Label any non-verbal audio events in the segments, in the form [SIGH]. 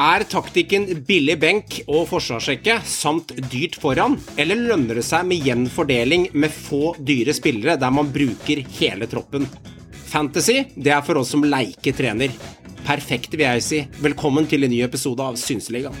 Er taktikken billig benk og forsvarssjekke samt dyrt foran, eller lønner det seg med jevn fordeling med få dyre spillere der man bruker hele troppen? Fantasy det er for oss som leike trener. Perfekt, vil jeg si. Velkommen til en ny episode av Synseligaen.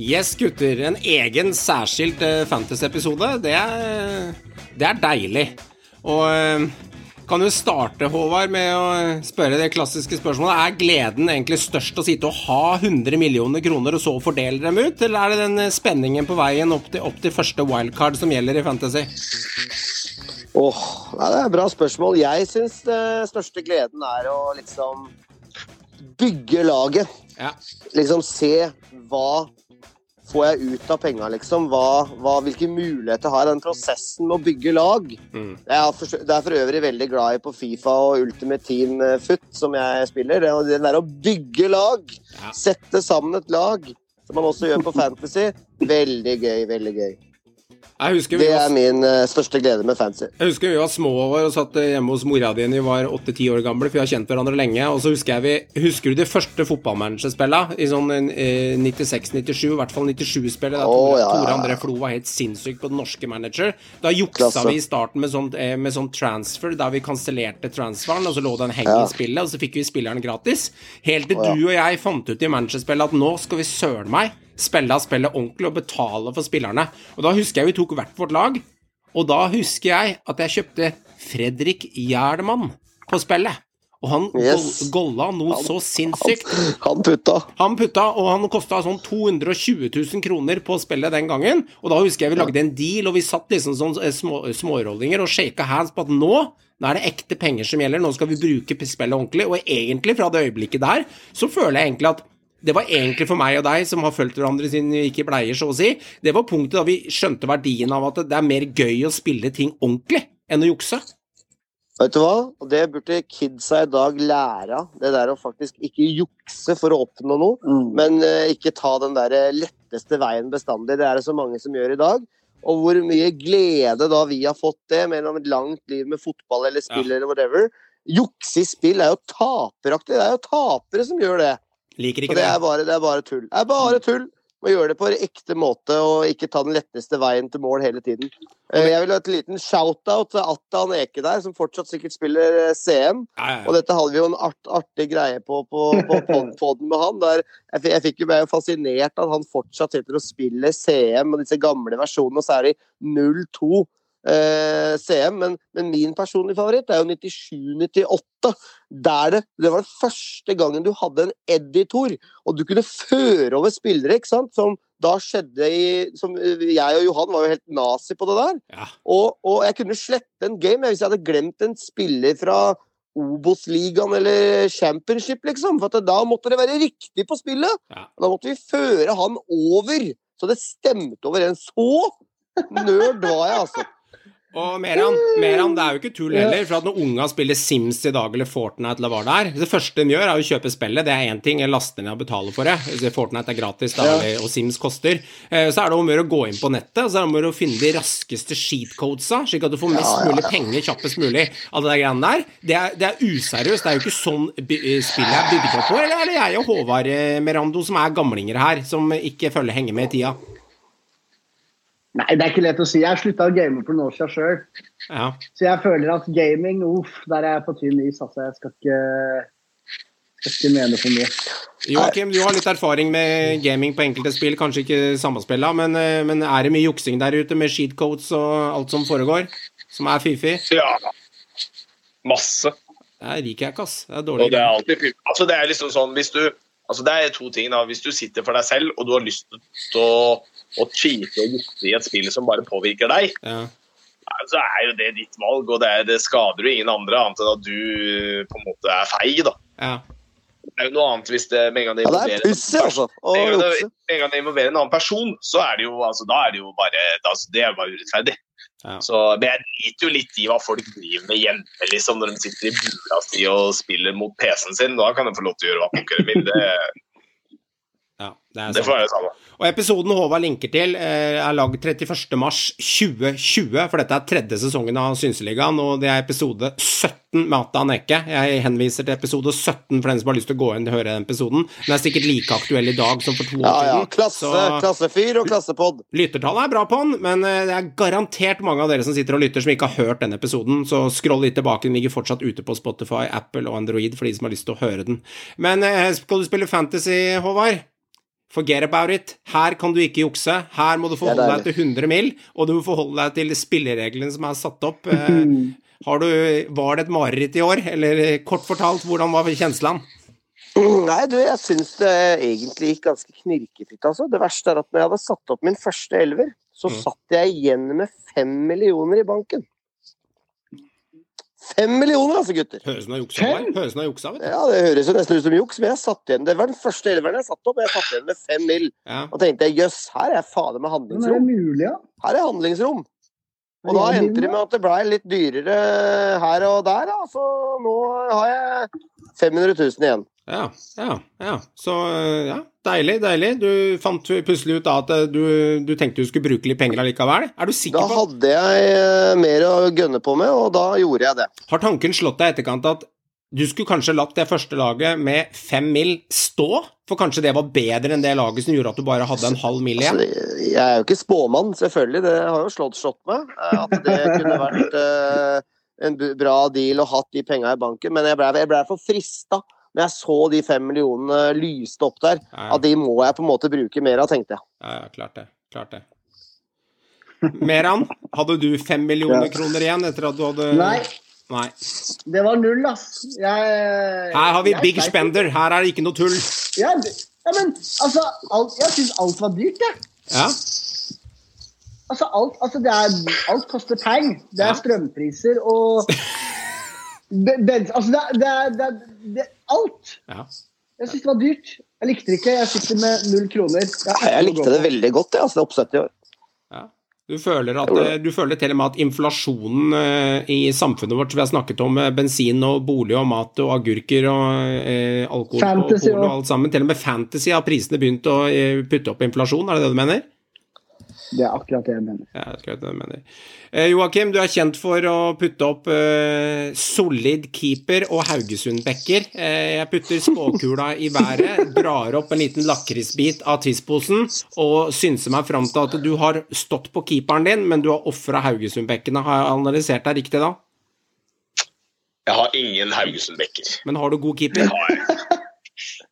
Yes, gutter. En egen særskilt uh, Fantasy-episode. Det, er- det er deilig. Og eh, kan du starte, Håvard, med å spørre det klassiske spørsmålet. Er gleden egentlig størst å sitte og ha 100 millioner kroner, og så fordele dem ut? Eller er det den eh, spenningen på veien opp til, opp til første wildcard som gjelder i Fantasy? Åh, oh, Det er et bra spørsmål. Jeg syns den største gleden er å liksom bygge laget. Ja. Liksom se hva får jeg ut av penga, liksom. Hva, hva, hvilke muligheter har? Den prosessen med å bygge lag. Mm. Jeg er for, er for øvrig veldig glad i på Fifa og Ultimate Team eh, Foot, som jeg spiller. Det, det der å bygge lag. Ja. Sette sammen et lag. Som man også gjør på [LAUGHS] Fantasy. Veldig gøy, veldig gøy. Jeg husker vi Det var er min uh, største glede med fancy. Jeg husker vi var små Håvard, og satt hjemme hos mora di da vi var 8-10 år gamle, for vi har kjent hverandre lenge. Og så husker jeg vi Husker du de første fotballmanagerspillene? I sånn eh, 96-97, i hvert fall 97-spillet. Da Å, Tore, ja, ja, André Flo var helt sinnssyk på den norske manager. Da juksa Klasse. vi i starten med sånn, eh, med sånn transfer, der vi kansellerte transferen, og så lå det en heng Ja. i spillet, og så fikk vi spilleren gratis. Helt til oh, du og jeg fant ut i managerspillet at nå skal vi søren meg spille spillet ordentlig og betale for spillerne. Og da husker jeg vi tok hvert vårt lag. Og da husker jeg at jeg kjøpte Fredrik Gjerdemann på spillet. Og han Yes. golla noe så sinnssykt. Han putta. Han putta, og han kosta sånn 220 000 kroner på spillet den gangen. Og da husker jeg vi lagde en deal, og vi satt liksom sånn eh, små, smårollinger og shaka hands på at nå nå er det ekte penger som gjelder, nå skal vi bruke spillet ordentlig. Og egentlig, fra det øyeblikket der, så føler jeg egentlig at det var egentlig for meg og deg, som har fulgt hverandre siden vi gikk i bleier, så å si. Det var punktet da vi skjønte verdien av at det er mer gøy å spille ting ordentlig enn å jukse. Vet du hva? Det burde kidsa i dag lære av. Det der å faktisk ikke jukse for å oppnå noe, men eh, ikke ta den der letteste veien bestandig. Det er det så mange som gjør i dag. Og hvor mye glede da vi har fått det mellom et langt liv med fotball eller spill Ja. eller whatever. Jukse i spill er jo taperaktig. Det er jo tapere som gjør det. Liker ikke det det. er bare, det er bare tull. Det er bare tull. Må gjøre det på ekte måte og ikke ta den letteste veien til mål hele tiden. Eh, Jeg vil ha et liten shout-out til Attan Eke der, som fortsatt sikkert spiller eh, CM. Og dette hadde vi jo en art, artig greie på på, på [LAUGHS] pod- podden med han. Der jeg, jeg fikk jo meg fascinert at han fortsatt sitter og spiller CM og disse gamle versjonene, og så er det 02 eh, CM. Men, men min personlige favoritt er jo 97-98. Der det, det var den første gangen du hadde en editor, og du kunne føre over spillere, ikke sant? Som da skjedde i som Jeg og Johan var jo helt nazi på det der. Ja. Og, og jeg kunne slette en game hvis jeg hadde glemt en spiller fra Obos-ligaen eller Championship, liksom. For da måtte det være riktig på spillet. Ja. Da måtte vi føre han over, så det stemte over en. Så nerd var jeg, altså. Og Meran, Meran, det er jo ikke tull heller, for at når unga spiller Sims i dag, eller Fortnite eller hva det er Det første de gjør, er å kjøpe spillet. Det er én ting, eller laste ned og betale for det. Fortnite er gratis, da, og Sims koster. Eh, Så er det om å gå inn på nettet, og så er det om å finne de raskeste sheetcodesa, slik at du får mest mulig penger kjappest mulig. Alle de greiene der. Det er, det er useriøst. Det er jo ikke sånn eh, spillet er bygd opp på. Eller er det jeg og Håvard eh, Merando som er gamlinger her, som ikke følger henger med i tida? Nei, det er ikke lett å si. Jeg slutta å game for noen år siden sjøl. Ja. Så jeg føler at gaming, uff, der er jeg på tynn is. Altså, jeg skal ikke, skal ikke mene for mye. Joakim, du har litt erfaring med gaming på enkelte spill, kanskje ikke sammenspilla, men, eh, men er det mye juksing der ute med sheetcodes og alt som foregår, som er fifi? Ja. Masse. Det liker jeg ikke, ass. Det er Og det er alltid fifi. Altså, det er liksom sånn hvis du Altså, det er to ting, da. Hvis du sitter for deg selv, og du har lyst til å, å cheate og jukse i et spill som bare påvirker deg, Ja. så er jo det ditt valg, og det, er, det skader jo ingen andre, annet enn at du på en måte er feig, da. Ja. Det er jo noe annet hvis det med en gang det Ja, det er involverer- pussig, altså. Å en gang det- en gang det involverer en annen person, så er det jo, altså, da er det jo bare altså, Det er bare urettferdig. Ja. Så, men jeg driter jo litt i hva folk driver med hjemme, liksom, når de sitter i bula si og spiller mot PC-en sin. Da kan de få lov til å gjøre hva pokker de vil. Det, ja, det er det får være det samme. Og episoden Håvard linker til, eh, er lagd 31.3.2020, for dette er tredje sesongen av Synseligaen, og det er episode 17 med Atta Aneke. Jeg henviser til episode 17 for den som har lyst til å gå inn og høre den episoden. Den er sikkert like aktuell i dag som for to år Ja, ja. Klasse, så- klassefyr og klassepod. Lyttertallet er bra på den, men eh, det er garantert mange av dere som sitter og lytter som ikke har hørt den episoden, så scroll litt tilbake. Den ligger fortsatt ute på Spotify, Apple og Android for de som har lyst til å høre den. Men eh, skal du spille Fantasy, Håvard? Forget about it. Her kan du ikke jukse. Her må du forholde deg til 100 mil, og du må forholde deg til spillereglene som er satt opp. [LAUGHS] Eh, har du, var det et mareritt i år, eller eh, kort fortalt, hvordan var kjenslene? Nei, du, jeg syns det egentlig gikk ganske knirkefritt, altså. Det verste er at når jeg hadde satt opp min første elver, så Mm. satt jeg igjen med fem millioner i banken. Fem millioner, altså, gutter! Høres ut som juksa, Høres vet du. Ja, Det høres jo nesten ut som juks, men jeg satt igjen. Det var den første elveren jeg satt opp, og jeg satt igjen med fem mill. Ja. Og tenkte jeg, jøss, her er fader med Men er det handlingsrom. mulig, ja? Her er handlingsrom. Og da endte det med at det blei litt dyrere her og der, da. Så nå har jeg 500 000 igjen. Ja, ja, ja. Så øh, ja, deilig, deilig. Du fant plutselig ut da at øh, du, du tenkte du skulle bruke litt penger allikevel. Er du Da på Da hadde jeg eh, mer å gønne på med, og da gjorde jeg det. Har tanken slått deg i etterkant at du skulle kanskje latt det første laget med fem mil stå? For kanskje det var bedre enn det laget som gjorde at du bare hadde en halv mil Altså, igjen? jeg er jo ikke spåmann, selvfølgelig. Det har jo slått slått meg. eh, At det kunne vært uh, en bra deal å hatt de penga i banken. Men jeg ble, jeg ble for frista når jeg så de fem millionene lyste opp der. Ja, At de må jeg på en måte bruke mer av, tenkte jeg. ja, ja, klart det. Klart det. Meran, hadde du fem millioner Ja. kroner igjen etter at du hadde Nei, Nei. det var null, ass. Jeg, Her har vi jeg big spender. Her er det ikke noe tull. Ja, ja, men altså, alt, jeg syns alt var dyrt, jeg. Ja, Altså, alt, altså det er, alt koster penger. Det Ja. er strømpriser og [LAUGHS] Altså, det er, det er, det er alt. ja. Jeg syns det var dyrt. Jeg likte det ikke. Jeg sitter med null kroner. Jeg, Jeg likte det veldig godt, jeg, altså, det oppsettet i år. Du føler, at, du føler til og med at inflasjonen eh, i samfunnet vårt, som vi har snakket om, eh, bensin og bolig og mat og agurker og eh, alkohol Fantasy og og- alt sammen, til og med fantasy har prisene begynt å eh, putte opp inflasjon, er det det du mener? Det er akkurat det jeg mener. Ja, akkurat det du mener. Eh, Joakim, du er kjent for å putte opp eh, solid keeper og Haugesund-backer. Eh, jeg putter spåkula i været, drar opp en liten lakrisbit av tissposen og synser meg fram til at du har stått på keeperen din, men du har ofra Haugesund-bekkene. Har jeg analysert deg riktig da? Jeg har ingen Haugesund-bekker. Men har du god keeper? har.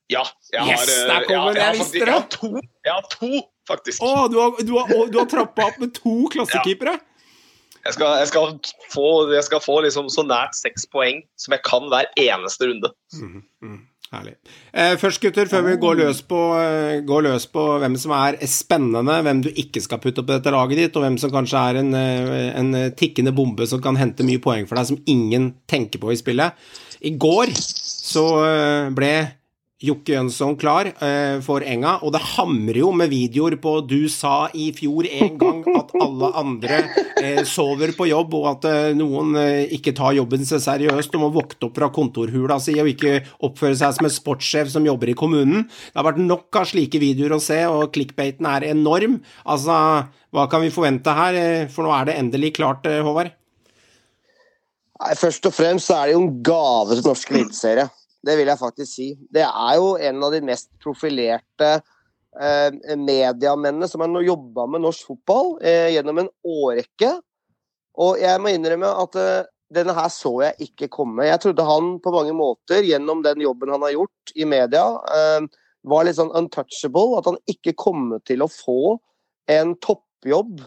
Ja, jeg har, eh, der kommer jeg, det, jeg, har jeg faktisk- jeg har to, jeg har to, faktisk. Å, du har, du har, du har trappa opp med to klassekeepere? Jeg skal, jeg skal få, jeg skal få liksom så nært seks poeng som jeg kan hver eneste runde. Herlig. Eh, først, gutter, før vi går løs, på, eh, går løs på hvem som er spennende, hvem du ikke skal putte opp i dette laget ditt, og hvem som kanskje er en, eh, en tikkende bombe som kan hente mye poeng for deg, som ingen tenker på i spillet. I går så eh, ble Jokke Jønsson klar eh, for Enga, og det hamrer jo med videoer på du sa i fjor en gang at alle andre eh, sover på jobb, og at eh, noen eh, ikke tar jobben seg seriøst og må vokte opp fra kontorhula si og ikke oppføre seg som en sportssjef som jobber i kommunen. Det har vært nok av slike videoer å se, og clickbaiten er enorm. Altså, hva kan vi forvente her? Eh, For nå er det endelig klart, eh, Håvard. Nei, Først og fremst så er det jo en gave til norsk eliteserie. Det vil jeg faktisk si. Det er jo en av de mest profilerte eh, mediamennene som har jobba med norsk fotball eh, gjennom en årrekke. Og jeg må innrømme at eh, denne her så jeg ikke komme. Jeg trodde han på mange måter, gjennom den jobben han har gjort i media, eh, var litt sånn untouchable. At han ikke kom til å få en toppjobb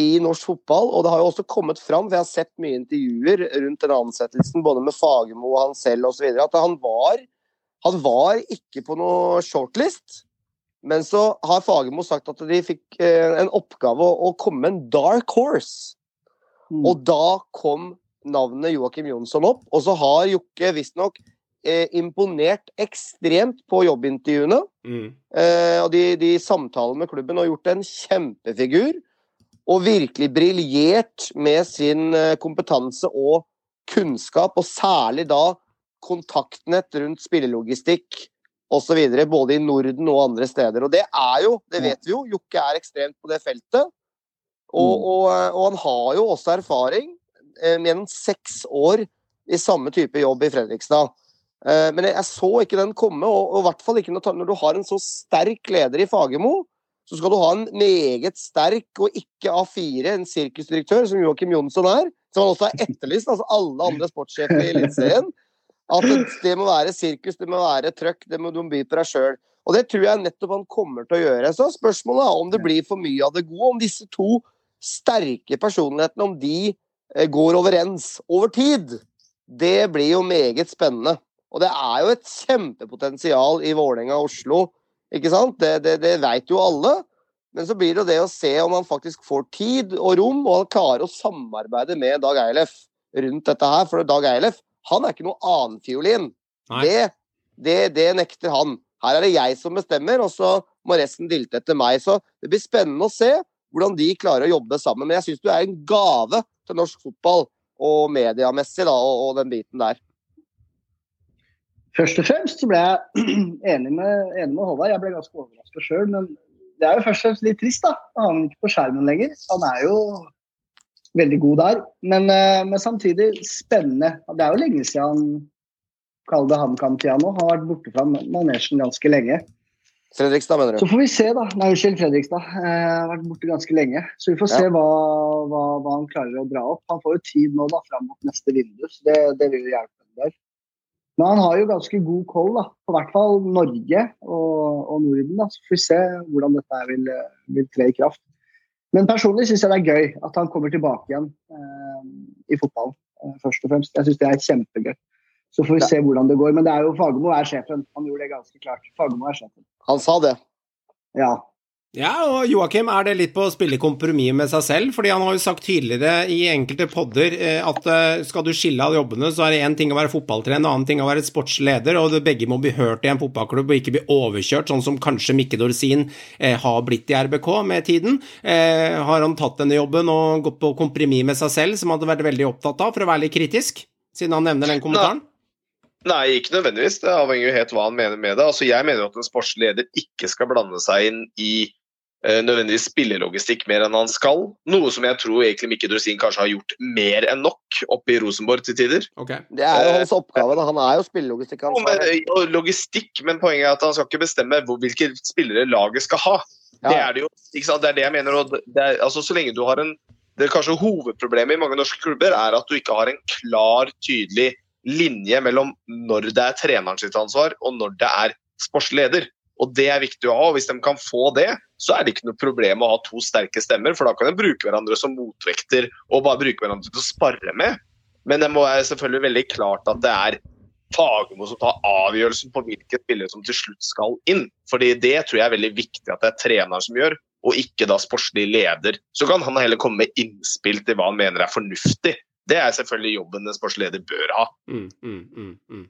i norsk fotball, og det har jo også kommet fram, for jeg har sett mye intervjuer rundt den ansettelsen, både med Fagermo og han selv osv., at han var, han var ikke på noe shortlist. Men så har Fagermo sagt at de fikk eh, en oppgave å, å komme med en dark horse. Mm. Og da kom navnet Joakim Jonsson opp. Og så har Jokke visstnok eh, imponert ekstremt på jobbintervjuene. Mm. Eh, og de, de samtalene med klubben og gjort en kjempefigur. Og virkelig briljert med sin eh, kompetanse og kunnskap, og særlig da kontaktnett rundt spillelogistikk osv. Både i Norden og andre steder. Og det er jo, det vet vi jo, Jokke er ekstremt på det feltet. Og, og, og han har jo også erfaring eh, gjennom seks år i samme type jobb i Fredrikstad. Eh, men jeg, jeg så ikke den komme, og, og i hvert fall ikke når, når du har en så sterk leder i Fagermo. Så skal du ha en meget sterk og ikke A4, en sirkusdirektør, som Joakim Jonsson er. Som han også har etterlyst, altså alle andre sportssjefer i Eliteserien. At det, må være sirkus, det må være trøkk, det må du by på deg sjøl. Og det tror jeg nettopp han kommer til å gjøre. Så spørsmålet er om det blir for mye av det gode, om disse to sterke personlighetene, om de eh, går overens over tid. Det blir jo meget spennende. Og det er jo et kjempepotensial i Vålerenga og Oslo, ikke sant? Det, det, det veit jo alle. Men så blir det jo det å se om han faktisk får tid og rom, og han klarer å samarbeide med Dag Eilef rundt dette her. For Dag Eilef han er ikke noe annenfiolin. Det, det, det nekter han. Her er det jeg som bestemmer, og så må resten dilte etter meg. Så det blir spennende å se hvordan de klarer å jobbe sammen. Men jeg syns du er en gave til norsk fotball, og mediamessig, da, og, og den biten der. Først og fremst så ble jeg [CLEARS THROAT] enig med, enig med Håvard. Jeg ble ganske overraska sjøl. Men det er jo først og fremst litt trist, da. Han er ikke på skjermen lenger. Han er jo veldig god der. Men, eh, men samtidig spennende. Det er jo lenge siden han Kall det HamKam-tida nå. Har vært borte fra manesjen ganske lenge. Fredrikstad, mener du? Så får vi se, da. Nei, unnskyld, Fredrikstad. Eh, har vært borte ganske lenge. Så vi får se Ja. hva, hva, hva han klarer å dra opp. Han får jo tid nå da, fram mot neste vindu, så det, det vil jo hjelpe en del. Men han har jo ganske god koll da, på hvert fall Norge og, og Norden. da, Så får vi se hvordan dette vil, vil tre i kraft. Men personlig syns jeg det er gøy at han kommer tilbake igjen eh, i fotballen, eh, først og fremst. Jeg syns det er kjempegøy. Så får vi Ja. se hvordan det går. Men det er jo Fagermo er sjefen. Han gjorde det ganske klart. Fagermo er sjefen. Han sa det. Ja. Ja, og Joakim, er det litt på å spille kompromiss med seg selv? Fordi han har jo sagt tidligere i enkelte podder eh, at eh, skal du skille av jobbene, så er det én ting å være fotballtrener, en annen ting å være sportsleder, og begge må bli hørt i en fotballklubb og ikke bli overkjørt, sånn som kanskje Mikke Dorsin eh, har blitt i RBK med tiden. Har han tatt denne jobben og gått på kompromiss med seg selv, som han hadde vært veldig opptatt av, for å være litt kritisk, siden han nevner den kommentaren? Nei, ikke nødvendigvis. Det avhenger jo helt hva han mener med det. Altså, jeg mener jo at en sportslig leder ikke skal blande seg inn i nødvendigvis spillelogistikk mer enn han skal. Noe som jeg tror egentlig Mikke Drusin kanskje har gjort mer enn nok oppe i Rosenborg til tider. Okay. Det er jo hans oppgave. da. Han er jo spillelogistikk. Han men, logistikk, men poenget er at han skal ikke bestemme hvor, hvilke spillere laget skal ha. Det er det jo. Ikke sant? Det er det jeg mener. Og det er, altså, så lenge du har en det er Kanskje hovedproblemet i mange norske klubber er at du ikke har en klar, tydelig linje mellom når det er treneren sitt ansvar, og når det er sportslig leder. Og Det er viktig å ha. og Hvis de kan få det, så er det ikke noe problem å ha to sterke stemmer. For da kan de bruke hverandre som motvekter og bare bruke hverandre til å spare med. Men det må være selvfølgelig veldig klart at det er Fagermo som tar avgjørelsen på hvilke spillere som til slutt skal inn. Fordi Det tror jeg er veldig viktig at det er treneren som gjør, og ikke da sportslig leder. Så kan han heller komme med innspill til hva han mener er fornuftig. Det er selvfølgelig jobben en sportslig leder bør ha. Mm, mm, mm, mm.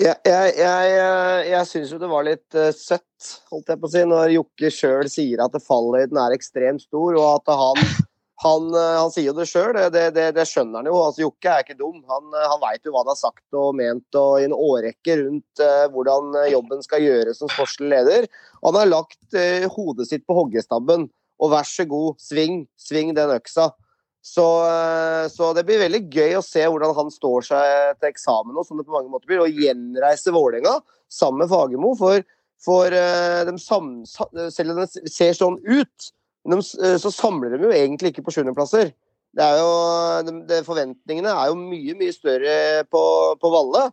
Jeg, jeg, jeg, jeg, jeg syns jo det var litt uh, søtt, holdt jeg på å si, når Jokke sjøl sier at fallhøyden er ekstremt stor, og at han han, eh, han sier jo det sjøl, det, det, det, skjønner han jo. altså Jokke er ikke dum. Han, eh, han veit jo hva han har sagt og ment og i en årrekke rundt uh, hvordan eh, jobben skal gjøres som sportslig leder. Han har lagt uh, hodet sitt på hoggestabben, og vær så god, sving, sving den øksa. Så, eh, så det blir veldig gøy å se hvordan han står seg til eksamen, og som det på mange måter blir, og gjenreise Vålerenga sammen med Fagermo. For, for eh, de sam, selv om det ser sånn ut, de, eh, så samler de jo egentlig ikke på sjuendeplasser. Det er jo, de, de, forventningene er jo mye, mye større på, på Valle.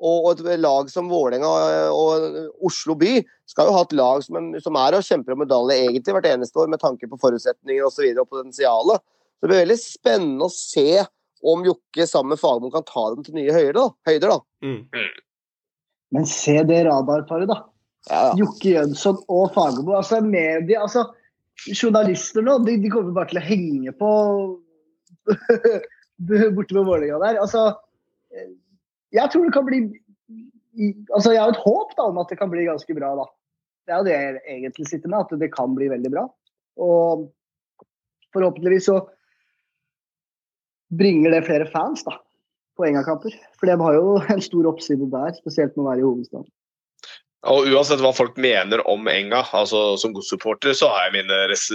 Og, og et lag som Vålerenga og Oslo by skal jo ha et lag som, som er og kjemper om medalje egentlig hvert eneste år, med tanke på forutsetninger og, så videre, og potensialet. Så det blir veldig spennende å se om Jokke sammen med Fagermo kan ta dem til nye høyder. da. Høyder, da. Mm. Men se det radarparet, da. Ja, ja. Jokke Jønsson og Fagermo. Altså, medie, altså, journalister nå, de, de kommer bare til å henge på [LAUGHS] borte ved Vålerenga der. Altså, eh, jeg tror det kan bli Altså, jeg har et håp da, om at det kan bli ganske bra, da. Det er jo det jeg egentlig sitter med, at det kan bli veldig bra. Og forhåpentligvis så bringer det flere fans da, på Enga-kamper. For det har jo en stor oppside der, spesielt med å være i hovedstaden. Og Uansett hva folk mener om Enga, altså som godssupporter, så har jeg mine res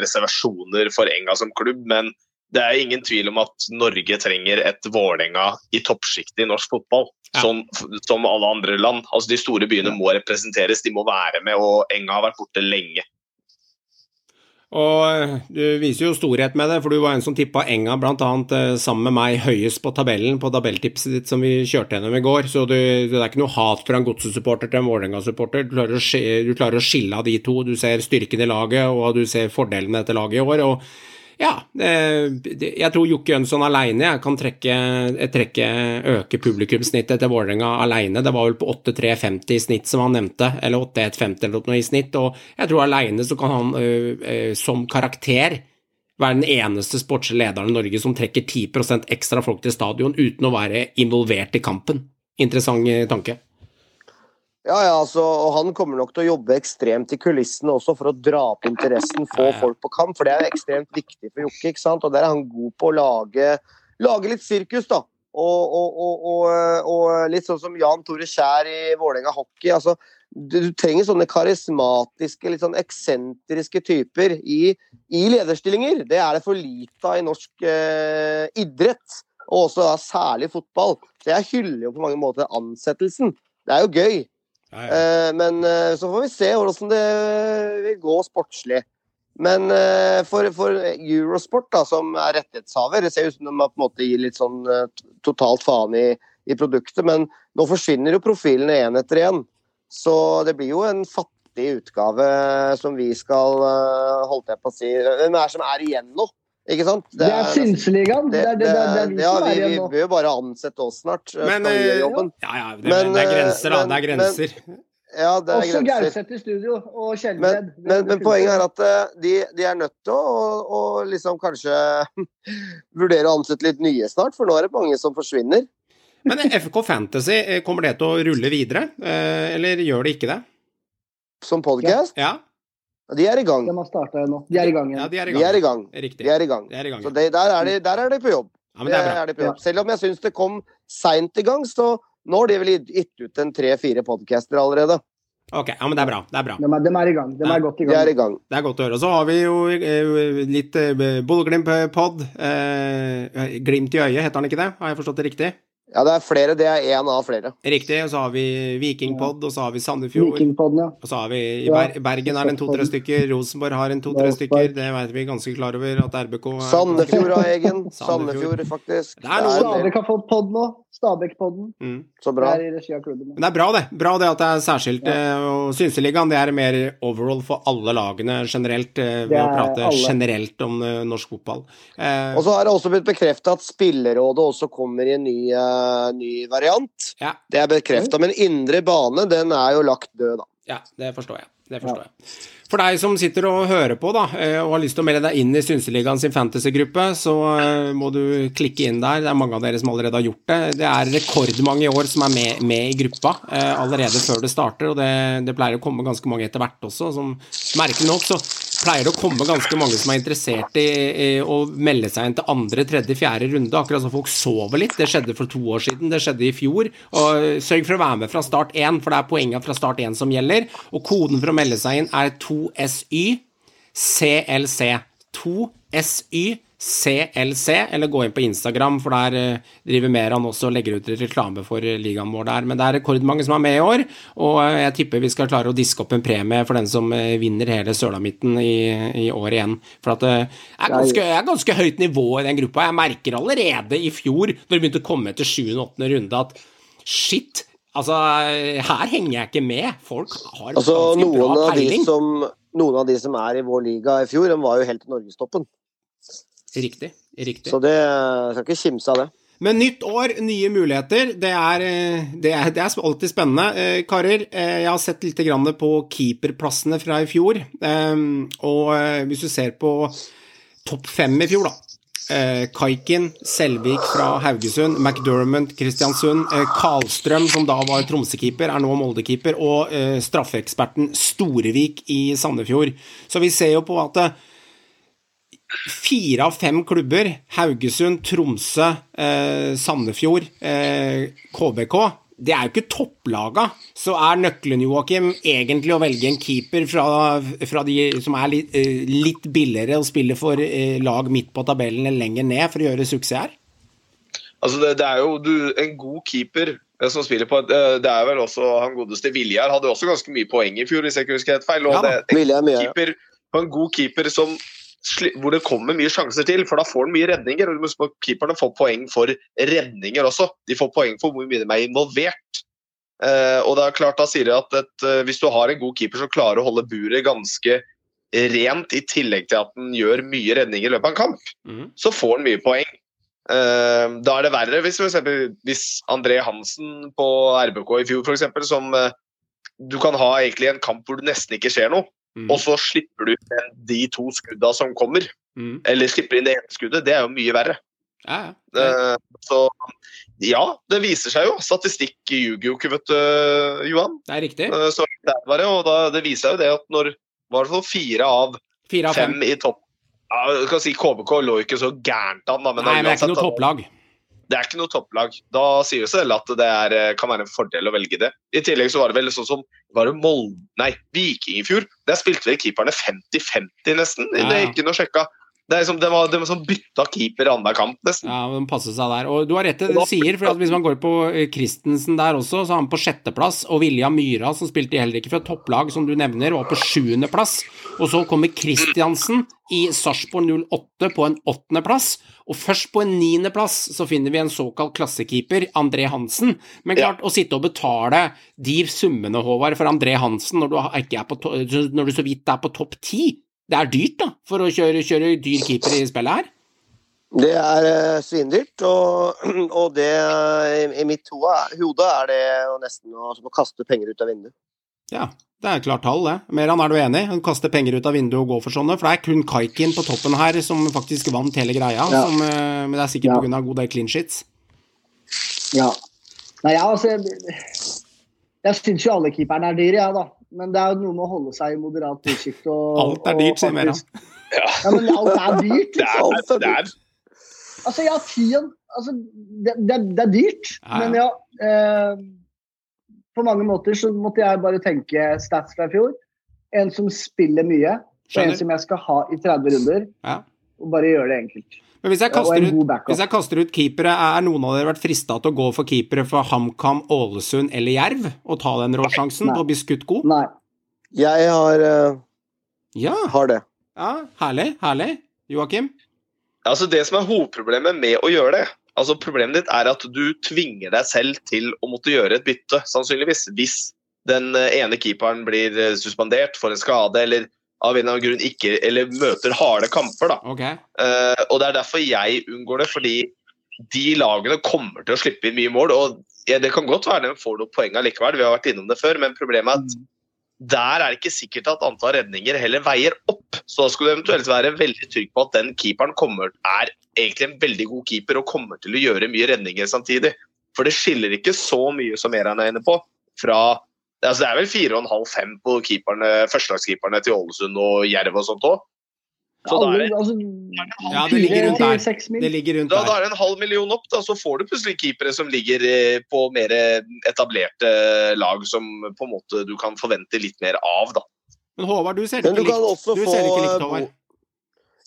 reservasjoner for Enga som klubb. Men det er ingen tvil om at Norge trenger et Vålerenga i toppsjiktet i norsk fotball. Ja. Som, som alle andre land. Altså De store byene må representeres, de må være med. Og Enga har vært borte lenge. Og eh, du viser jo storhet med det, for du var en som tippa Enga bl.a. sammen med meg høyest på tabellen på tabelltipset ditt som vi kjørte gjennom i går. Så du, det er ikke noe hat fra en godssupporter til en Vålerenga-supporter. Du, du klarer å skille av de to. Du ser styrken i laget, og du ser fordelen etter laget i år. og ja, eh, jeg tror Jokke Jønsson aleine kan trekke, trekke øke publikumssnittet til Vålerenga aleine. Det var vel på 8-3-50 i snitt, som han nevnte, eller 8-1-50 eller noe i snitt. Og jeg tror aleine så kan han ø, som karakter være den eneste sportslige lederen i Norge som trekker 10% ekstra folk til stadion uten å være involvert i kampen. Interessant eh, tanke. Ja, ja, altså, og Han kommer nok til å jobbe ekstremt i kulissene også for å dra opp interessen, få folk på kamp. For det er jo ekstremt viktig for Jokke. ikke sant? Og Der er han god på å lage, lage litt sirkus, da. Og, og, og, og, litt sånn som Jan Tore Kjær i Vålerenga hockey. altså du, du trenger sånne karismatiske, litt sånn eksentriske typer i, i lederstillinger. Det er det for lite av i norsk eh, idrett, og også da, særlig fotball. Så jeg hyller jo på mange måter ansettelsen. Det er jo gøy. Eh, men eh, så får vi se hvordan det vil gå sportslig. Men eh, for, for Eurosport, da, som er rettighetshaver, det ser ut som de på en måte gir litt sånn eh, totalt faen i, i produktet. Men nå forsvinner jo profilene én etter én. Så det blir jo en fattig utgave som vi skal holde jeg på å si Hvem er som er igjen nå? Ikke sant? Det er Synseligaen. Det, er- det, det, det er vi ja, vi, vi bør jo bare ansette oss snart. eh, Men eh, ja, ja, det, Men, det er eh, grenser, da. men- Det er grenser. Ja, det er Også. Gauseth i studio, og Men, men, men poenget er at de, de er nødt til å, å liksom kanskje [LAUGHS] vurdere å ansette litt nye snart, for nå er det mange som forsvinner. Men FK Fantasy, kommer det til å rulle videre, eller gjør det ikke det? Som podcast. Ja, De er i gang. De har starta nå. De er i gang ja igjen. de er i De er i gang. Riktig. De er i gang. Er i gang. Så det, der, er de, der er de på jobb. Ja, men det er bra. de på jobb. Selv om jeg syns det kom seint i gang, så nå har de vel gitt- ut en tre-fire podcaster allerede. Ok, ja, men det er bra. Det er bra. De er, de er i gang. De Ja. er godt i De er i gang. Det er godt å høre. Og så har vi jo eh, litt eh, Bodø-Glimt-pod. Eh, glimt i øyet, heter den ikke det? Har jeg forstått det riktig? Ja, det er flere. Det er én av flere. Riktig. Og så har vi Vikingpod, og så har vi Sandefjord. Vikingpodden, ja. Og så har vi i Ber Bergen er det en to-tre stykker, Rosenborg har en to-tre stykker. Det vet vi ganske klar over at RBK er Sandefjord har egen. Sandefjord. Sandefjord, faktisk. Det er noe- en del. Stabæk har fått pod nå. Stabæk-podden. Mm. Så Det er i regi av klubben. Men det er bra, det. Bra det at det er særskilt. Ja. Og Synseligaen det er mer overall for alle lagene generelt, eh, ved å prate alle. generelt om eh, norsk fotball. Eh, Og så har det også blitt bekrefta at Spillerådet også kommer i en ny, uh, ny variant. Ja. Det er bekrefta, men indre bane den er jo lagt død, da. Ja, det forstår jeg. Det forstår jeg. For deg som sitter og hører på da, eh, og har lyst til å melde deg inn i Synseligaen sin fantasygruppe, så eh, må du klikke inn der. Det er mange av dere som allerede har gjort det. Det er rekordmange i år som er med, med i gruppa eh, allerede før det starter, og det, det pleier å komme ganske mange etter hvert også. Som merkelig nok så pleier å komme ganske mange som er interessert i, i å melde seg inn til andre, tredje, fjerde runde, akkurat som folk sover litt. Det skjedde for to år siden, det skjedde i fjor. Og sørg for å være med fra start 1, for det er poengene fra start 1 som gjelder. Og koden for å melde seg inn er 2SY CLC. 2SY CLC, eller gå inn på Instagram, for der eh, driver Meran også og legger ut reklame for eh, ligaen vår der. Men det er rekordmange som er med i år, og eh, jeg tipper vi skal klare å diske opp en premie for den som vinner hele Sølamitten i, i år igjen. For at det er ganske, er ganske høyt nivå i den gruppa. Jeg merker allerede i fjor, når det begynte å komme til 7. og 8. runde, at shit, altså her henger jeg ikke med. Folk har Altså, ganske bra peiling. som, noen av de som er i vår liga i fjor, de var jo helt i norgestoppen. Riktig. riktig. Så det jeg skal ikke kimse av det. Men nytt år, nye muligheter. Det er, eh, det er, det er alltid spennende. Eh, karer, eh, jeg har sett litt grann på keeperplassene fra i fjor. Eh, og eh, hvis du ser på topp fem i fjor, da, eh, Kaikin, Selvik fra Haugesund, McDermott, Kristiansund, eh, Karlstrøm, som da var Tromsø-keeper, er nå Molde-keeper, og eh, straffeeksperten Storevik i Sandefjord. Så vi ser jo på at eh, fire av fem klubber, Haugesund, Tromsø, eh, Sandefjord, eh, KBK, det er jo ikke topplaga. Så er nøkkelen, Joakim, egentlig å velge en keeper fra, fra de som er litt, eh, litt billigere og spiller for eh, lag midt på tabellen eller lenger ned for å gjøre suksess her? Altså det, det er jo du, en god keeper eh, som spiller på eh, Det er vel også han godeste Viljar. Hadde også ganske mye poeng i fjor, hvis jeg ikke husker helt feil. Og Ja det, Vilje er keeper, en god keeper som, hvor det kommer mye sjanser til, for da får han mye redninger. og må Keeperne får poeng for redninger også. De får poeng for hvor mye de er involvert. Eh, og det er klart Da sier jeg at et, eh, hvis du har en god keeper som klarer å holde buret ganske rent, i tillegg til at han gjør mye redninger i løpet av en kamp, mm. så får han mye poeng. Eh, da er det verre hvis, for eksempel, hvis André Hansen på RBK i fjor, eksempel, som eh, du kan ha egentlig en kamp hvor det nesten ikke skjer noe, Mhm. og så slipper du inn de to skudda som kommer. Mm. Eller slipper inn det ene skuddet. Det er jo mye verre. Ja, ja. Eh, så ja, det viser seg jo. Statistikk ljuger jo ikke, vet du, Johan. Det er riktig. Eh, Så det er bare, og da, det viser jo det at når var det fire av Fire av fem. fem i topp ja, skal si KBK lå ikke så gærent an, da, men Nei, men det er ikke noe topplag. Det er ikke noe topplag. Da sier det seg selv at det er, eh, kan være en fordel å velge det. I tillegg så var det vel sånn som var det Molde, nei, Viking i fjor. Der spilte vel keeperne 50-50 nesten. Ja, Det gikk inn og sjekka. Det, er liksom, det var, det var sånn bytta keeper annenhver kamp, nesten. Ja, de passer seg der. Og du har rett i det du sier, for hvis man går på eh, Christensen der også, så er han på sjetteplass. Og Vilja Myra, som spilte heller ikke fra topplag, som du nevner, var på sjuendeplass. Og så kommer Christiansen i Sarpsborg 08 på en åttendeplass. Og først på en niendeplass så finner vi en såkalt klassekeeper, André Hansen. Men klart, å sitte og betale de summene, Håvard, for André Hansen når du, ikke er på når du så vidt er på topp ti, det er dyrt, da, for å kjøre, kjøre dyr keeper i spillet her. Det er eh, svindyrt, og, [CLEARS THROAT] og det i, i mitt hode, er det nesten å, som å kaste penger ut av vinduet. Ja, det er klart tall, det. Meran, er du enig? Han kaster penger ut av vinduet og går for sånne, for det er kun Kaikin på toppen her som faktisk vant hele greia, Ja. som, eh, men det er sikkert Ja. av god del clean shits. Ja. Nei, ja, altså Jeg, syns jo alle keeperne er dyre, jeg, da. Men det er jo noe med å holde seg i moderat prissjikt. Alt er dyrt, sier Meran. faktisk- Ja, men alt er dyrt. [LAUGHS] Det er, Alt er dyrt. Altså, ja, tien altså, det, det, det er dyrt, Ja, ja. men ja eh, På mange måter så måtte jeg bare tenke stats fra i fjor. En som spiller mye, og en som jeg skal ha i 30 runder. Ja. Og bare gjøre det enkelt. Men hvis jeg, kaster ut, hvis jeg kaster ut keepere, er noen av dere vært frista til å gå for keepere for HamKam, Ålesund eller Jerv, og ta den råsjansen på å bli skutt god? Nei. Jeg har, uh, Ja, har det. ja, herlig, herlig. Joakim? altså det som er hovedproblemet med å gjøre det altså Problemet ditt er at du tvinger deg selv til å måtte gjøre et bytte, sannsynligvis. Hvis den eh, ene keeperen blir eh, suspendert for en skade eller av en eller annen grunn ikke eller møter harde kamper. da. Okay. Uh, og Det er derfor jeg unngår det, fordi de lagene kommer til å slippe inn mye mål. og ja, Det kan godt være de får noen poeng likevel, vi har vært innom det før, men problemet er at der er det ikke sikkert at antall redninger heller veier opp. Så da skulle du eventuelt være veldig trygg på at den keeperen kommer, er egentlig en veldig god keeper og kommer til å gjøre mye redninger samtidig. For det skiller ikke så mye som Eran er inne på. fra altså Det er vel 4,5-5 på keeperne, førstelagskeeperne til Ålesund og Jerv og sånt òg. Så da er det, altså, Ja, det ligger rundt der. Det ligger rundt da, da er det en halv million opp, da, så får du plutselig keepere som ligger eh, på mer etablerte lag som på en måte du kan forvente litt mer av. da. Men Håvard, du ser det ikke likt. Du ser det ikke likt, Håvard.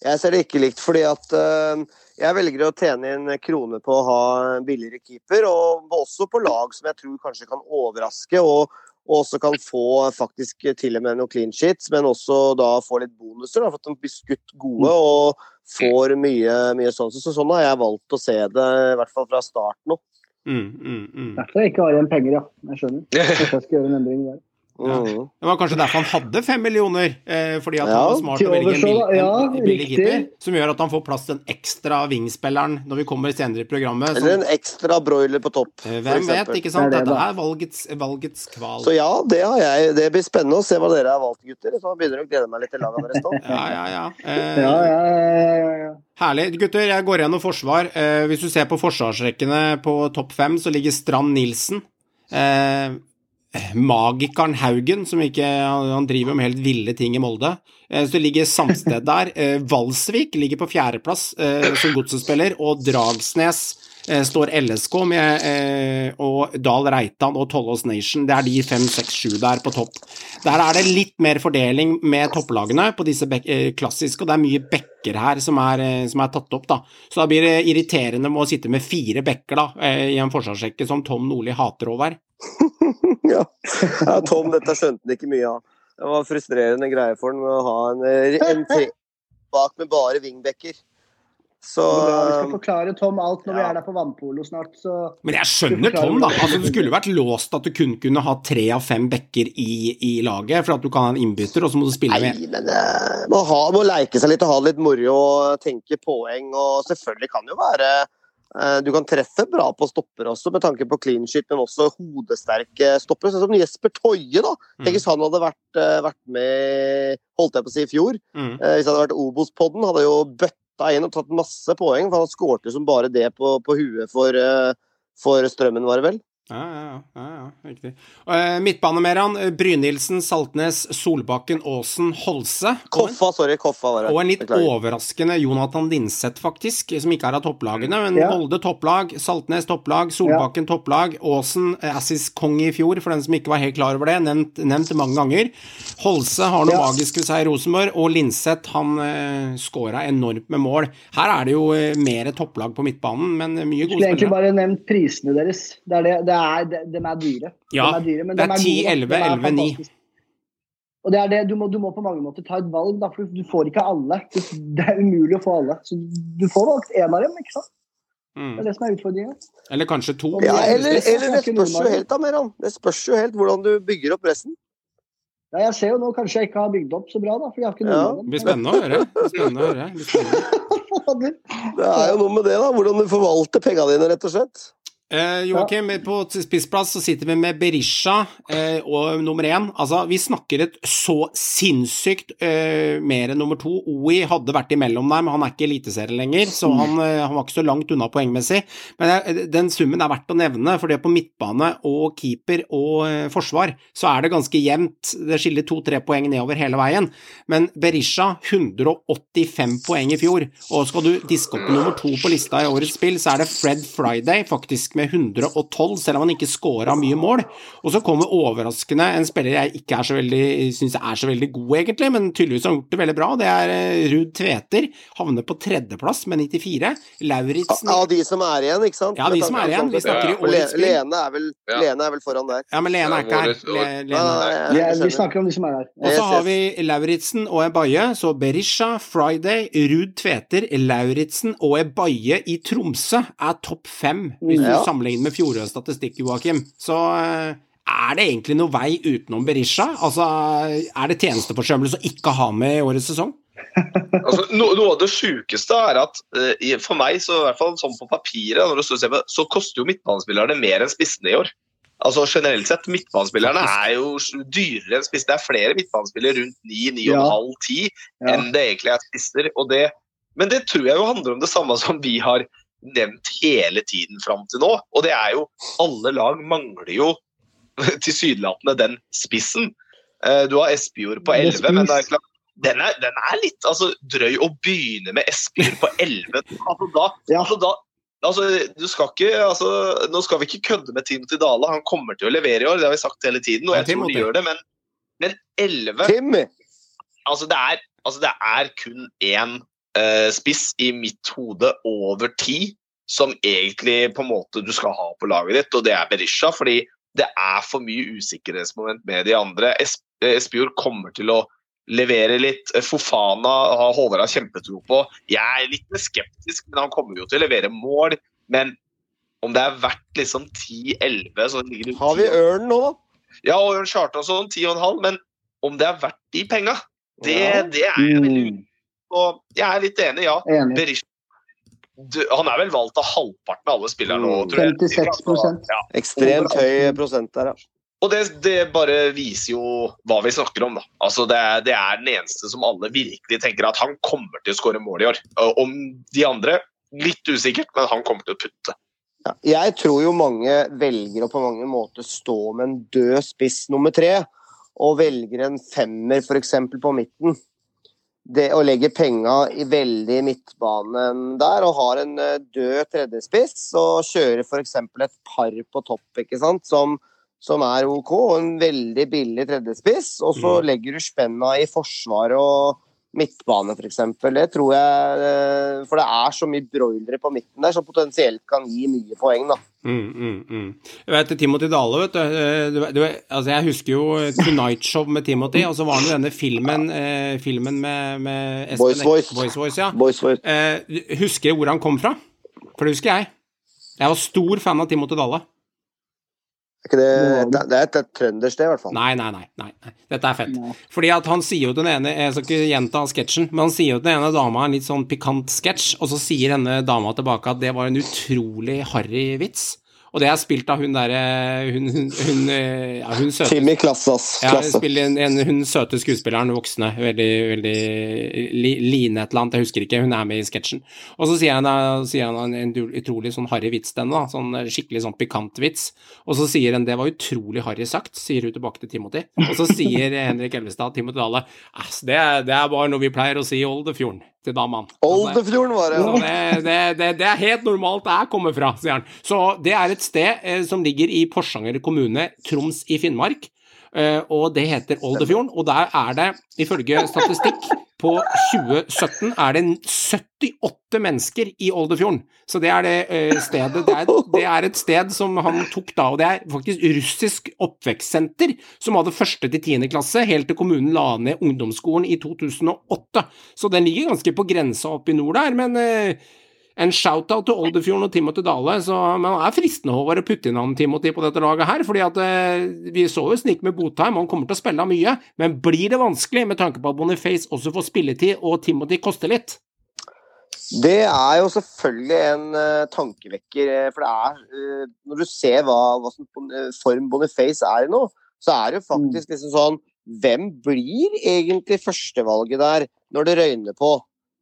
Jeg ser det ikke likt, fordi at eh, jeg velger å tjene inn kroner på å ha billigere keeper, og også på lag som jeg tror kanskje kan overraske, og, og også kan få faktisk til og med noen clean sheets, men også da få litt bonuser, da, for at de blir skutt gode og får mye, mye sånn. Så sånn har jeg valgt å se det, i hvert fall fra starten opp. Mm, mm, mm. Derfor jeg ikke har igjen penger, ja. Jeg skjønner. [LAUGHS] Kanskje jeg skal gjøre en endring der. Mm. Det var kanskje derfor han hadde fem millioner, eh, fordi at Ja, han var smart å velge en, billig, bill, ja, en billig keeper, som gjør at han får plass til en ekstra wingspilleren når vi kommer senere i programmet. Eller en ekstra broiler på topp, eh, hvem vet, ikke sant? Det er det, Dette er valgets, valgets kval. Så ja, det har jeg. Det blir spennende å se hva dere har valgt, gutter. Så jeg begynner å glede meg litt til laget deres. nå. [LAUGHS] Ja, ja, ja. Eh, Ja, ja, ja, ja, ja. Herlig. Gutter, jeg går gjennom forsvar. Eh, hvis du ser på forsvarsrekkene på topp fem, så ligger Strand Nilsen. Eh, Magikeren Haugen, som ikke Han driver med helt ville ting i Molde. Eh, så ligger Samsted der. Eh, Valsvik ligger på fjerdeplass eh, som godsespiller, og Dragsnes står LSK med eh, og Dahl Reitan og Tollås Nation. Det er de fem, seks, sju der på topp. Der er det litt mer fordeling med topplagene på disse eh, klassiske, og det er mye bekker her som er, eh, som er tatt opp, da. Så da blir det irriterende med å sitte med fire bekker da, eh, i en forsvarsrekke som Tom Nordli hater over. [LAUGHS] ja. ja, Tom, dette skjønte han ikke mye av. Det var frustrerende greie for han å ha en, eh, en tre bak med bare wingbacker. Så Ja, vi skal forklare Tom alt når vi er der på vannpolo snart, så Men jeg skjønner Tom, da. Altså, det skulle vært låst at du kun kunne ha tre av fem bekker i, i laget, for at du kan ha en innbytter, og så må du spille Nei, med men uh, må, ha, må leke seg litt og ha det litt moro og tenke poeng. Og selvfølgelig kan det jo være eh, Du kan treffe bra på stopper også, med tanke på clean shit, men også hodesterke stoppere. Sånn som Jesper Toje, da. Tenk hvis han hadde vært, eh, vært med holdt jeg på å si i fjor. Mm. Hvis han hadde vært Obos-podden, hadde jo bøtta inn og tatt masse poeng. For han skårte som bare det på, på huet for, eh, for Strømmen, var det vel? Ja, ja, ja, ja, ja, riktig. Uh, Midtbanemeran, uh, Brynildsen, Saltnes, Solbakken, Aasen, Holse. Koffa, sorry. Koffa var det. og en litt Beklager. overraskende Jonathan Linseth, faktisk, som ikke er av topplagene. Men Ja. Molde topplag, Saltnes topplag, Solbakken topplag, Aasen uh, Assis-konge i fjor, for den som ikke var helt klar over det. Nevnt, nevnt mange ganger. Holse har noe Ja. magisk ved seg i Rosenborg, og Linseth han uh, scora enormt med mål. Her er det jo uh, mer topplag på midtbanen, men mye skulle gode egentlig bare nevnt prisene deres. Det er det, det er, de, de er dyre. Ja, de er dyre, men det de er 10, gode, 11, De er 11, 9. Og det er det, du må, du må på mange måter ta et valg, da, for du får ikke alle. Det er umulig å få alle. Så du får valgt én av dem, ikke sant? Det Mm. er det som er utfordringa. Eller kanskje to. Ja, eller, eller det spørs jo helt, da, Meran. Det spørs jo helt hvordan du bygger opp resten. Ja, jeg ser jo nå kanskje jeg ikke har bygd opp så bra, da, for jeg har ikke Ja, noen av Det blir spennende å høre. Det spennende å høre. Det spennende. [LAUGHS] Det er jo noe med det, da. Hvordan du forvalter pengene dine, rett og slett. Eh, Joakim, på spissplass så sitter vi med Berisha eh, og nummer én. Altså, vi snakker et så sinnssykt eh, mer enn nummer to. OI hadde vært imellom der, men han er ikke eliteserie lenger, så han, eh, han var ikke så langt unna poengmessig. Men eh, den summen er verdt å nevne, for det på midtbane og keeper og eh, forsvar så er det ganske jevnt. Det skiller to-tre poeng nedover hele veien. Men Berisha 185 poeng i fjor, og skal du diske opp nummer to på lista i årets spill, så er det Fred Friday, faktisk med 112, selv om han ikke scora mye mål. Og så kommer overraskende en spiller jeg ikke er så veldig, syns er så veldig god, egentlig, men tydeligvis har gjort det veldig bra. Det er eh, Ruud Tveter. Havner på tredjeplass med 94. Lauritzen Av de som er igjen, ikke sant? Ja, de som er igjen. Vi snakker i Ja, årets spill. Lene, er vel, Ja. Lene er vel foran der. Ja, men Lene er ikke her. Lene er Vi, er, snakker om de som er her. Og så har vi Lauritzen og Ebaye, så Berisha, Friday, Ruud Tveter, Lauritzen og Ebaye i Tromsø er topp fem, hvis Ja. Du sammenligner med fjorårets statistikk, Joakim. Så eh, er det egentlig noe vei utenom Berisha? Altså, er det tjenesteforsømmelse å ikke ha med i årets sesong? Altså, no, noe av det sjukeste er at uh, for meg, så i hvert fall sånn på papiret, når du ser på, så koster jo midtbanespillerne mer enn spissene i år. Altså Generelt sett, midtbanespillerne er jo dyrere enn spissene. Det er flere midtbanespillere rundt 9-9,5-10 Ja. enn det egentlig er spisser. Og det, men det tror jeg jo handler om det samme som vi har nevnt hele tiden fram til nå. Og det er jo Alle lag mangler jo [LAUGHS] tilsynelatende den spissen. Eh, Du har Espejord på 11, men det er klart den er, den er litt altså, drøy å begynne med Espejord på 11. [LAUGHS] Altså, da, Ja. altså, da, altså, du skal ikke, altså, nå skal vi ikke kødde med Timothy Dale. Han kommer til å levere i år, det har vi sagt hele tiden. og jeg tror de gjør det, men, men 11 altså det, er, altså det er kun én eh, spiss i mitt hode over ti som egentlig på en måte du skal ha på laget ditt, og det er Berisha. Fordi det er for mye usikkerhetsmoment med de andre. Es- Espejord kommer til å levere litt. Fofana har Håvard kjempetro på. Jeg er litt mer skeptisk, men han kommer jo til å levere mål. Men om det er verdt liksom 10-11 så ligger det Har vi Ørn nå, da? Ja, og Ørn sånn 10,5, men om det er verdt de penga, det, Ja. det er jeg veldig Mm, Og jeg er litt enig, ja. enig. Berisha du- Han er vel valgt av halvparten av alle spillerne nå, tror jeg. 56%. Ja. Ekstremt høy prosent der, ja. Og det, det bare viser jo hva vi snakker om, da. Altså det, er, det er den eneste som alle virkelig tenker at han kommer til å skåre mål i år. Om de andre, litt usikkert, men han kommer til å putte. Ja. Jeg tror jo mange velger å på mange måter stå med en død spiss nummer tre, og velger en femmer f.eks. på midten. Det, å legge penga i veldig midtbanen der, og har en eh, død tredjespiss, og kjører f.eks. et par på topp, ikke sant, som, som er OK, og en veldig billig tredjespiss, og så Mm. legger du spenna i forsvar og midtbane, f.eks. Det tror jeg eh, For det er så mye broilere på midten der som potensielt kan gi mye poeng, da. Mm, mm, mm. Jeg vet, Timothy Dale, vet du, eh, du, du altså Jeg husker jo Tonight Show med Timothy, og så var det jo denne filmen, eh, filmen med, med Espen Boys Voice. Boys Voice ja. Boys Voice. Eh, husker du hvor han kom fra? For det husker jeg. Jeg var stor fan av Timothy Dale. Er ikke det, det, det er et, trøndersk, det, i hvert fall. Nei, nei, nei. nei. Dette er fett. Nei. Fordi at han sier jo den ene Jeg skal ikke gjenta sketsjen, men han sier jo den ene dama en litt sånn pikant sketsj, og så sier denne dama tilbake at det var en utrolig harry vits. Og det er spilt av hun derre hun, hun, hun, eh, ja, hun søte Timmy Klassas. ja, hun en, en, hun søte skuespilleren, voksne, veldig, veldig li, Line et eller annet, jeg husker ikke, hun er med i sketsjen. Og så sier han, sier han en, en utrolig sånn harry vits til henne, sånn eh, skikkelig sånn pikant vits. Og så sier hun det var utrolig harry sagt, sier hun tilbake til Timothy. Og så sier Henrik Elvestad, Timothy Dale, ass, det, det er bare noe vi pleier å si i Oldefjorden til damene. Oldefjorden var det. Ja. det, det, det, det er helt normalt der jeg kommer fra, sier han. Så det er et sted eh, som ligger i Porsanger kommune, Troms i Finnmark. Eh, og det heter Oldefjorden, og der er det, ifølge statistikk, på 2017 er det 78 mennesker i Oldefjorden. Så det er det eh, stedet det er, det er et sted som han tok da, og det er faktisk russisk oppvekstsenter som hadde første til tiende klasse, helt til kommunen la ned ungdomsskolen i 2008. Så den ligger ganske på grensa oppe i nord der, men eh, en shout-out til Oldefjorden og Timothy Dale. Så, men det er fristende Håvard, å putte inn han Timothy på dette laget her, fordi at eh, vi så jo snik med Botheim, han kommer til å spille mye, men blir det vanskelig med tanke på at Boniface også får spilletid og Timothy koster litt? Det er jo selvfølgelig en uh, tankevekker, eh, for det er uh, Når du ser hva, hva som form Boniface er i nå, så er det jo faktisk liksom sånn Hvem blir egentlig førstevalget der når det røyner på?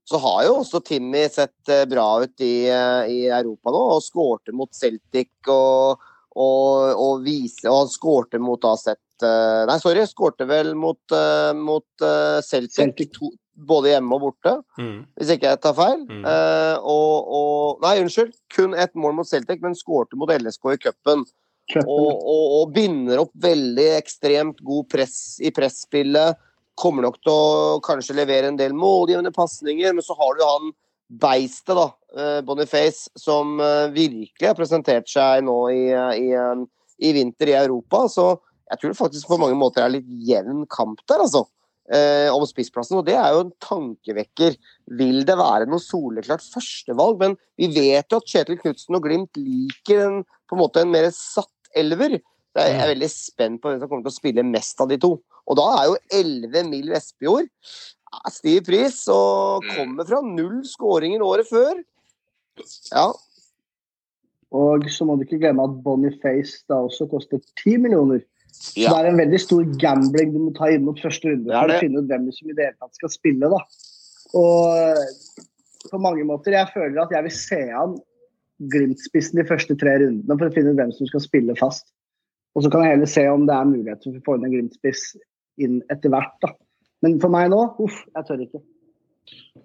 Så har jo også Timmy sett eh, bra ut i, eh, i Europa nå, og skårte mot Celtic og, og, og vise Og han skårte mot da sett eh, Nei, sorry, skårte vel mot, mot Celtic, Celtic. To, både hjemme og borte hvis ikke jeg tar feil. Mm. Eh, og, og Nei, unnskyld. Kun ett mål mot Celtic, men skårte mot LSK i cupen. Cupen. Og, og, og binder opp veldig ekstremt god press i presspillet. Kommer nok til å kanskje levere en del målgivende pasninger, men så har du han beistet, da, eh, Boniface, som eh, virkelig har presentert seg nå i, i, eh, i vinter i Europa. Så jeg tror det faktisk på mange måter er litt jevn kamp der, altså. Om spissplassen, og det er jo en tankevekker. Vil det være noe soleklart førstevalg? Men vi vet jo at Kjetil Knutsen og Glimt liker en, på en måte en mer satt elver. Er, jeg er veldig spent på hvem som kommer til å spille mest av de to. Og da er jo 11 mil Vestbjord ja, stiv pris, og kommer fra null skåringer året før. Ja, Og så må du ikke glemme at Boniface da også koster 10 millioner. Så Ja. det er en veldig stor gambling du må ta inn mot første runde for å finne ut hvem som i det hele tatt skal spille. da. Og på mange måter, jeg føler at jeg vil se an Glimt-spissen de første tre rundene for å finne ut hvem som skal spille fast. Og så kan jeg heller se om det er mulighet for å få inn en Glimt-spiss inn etter hvert. da. Men for meg nå, uff, jeg tør ikke.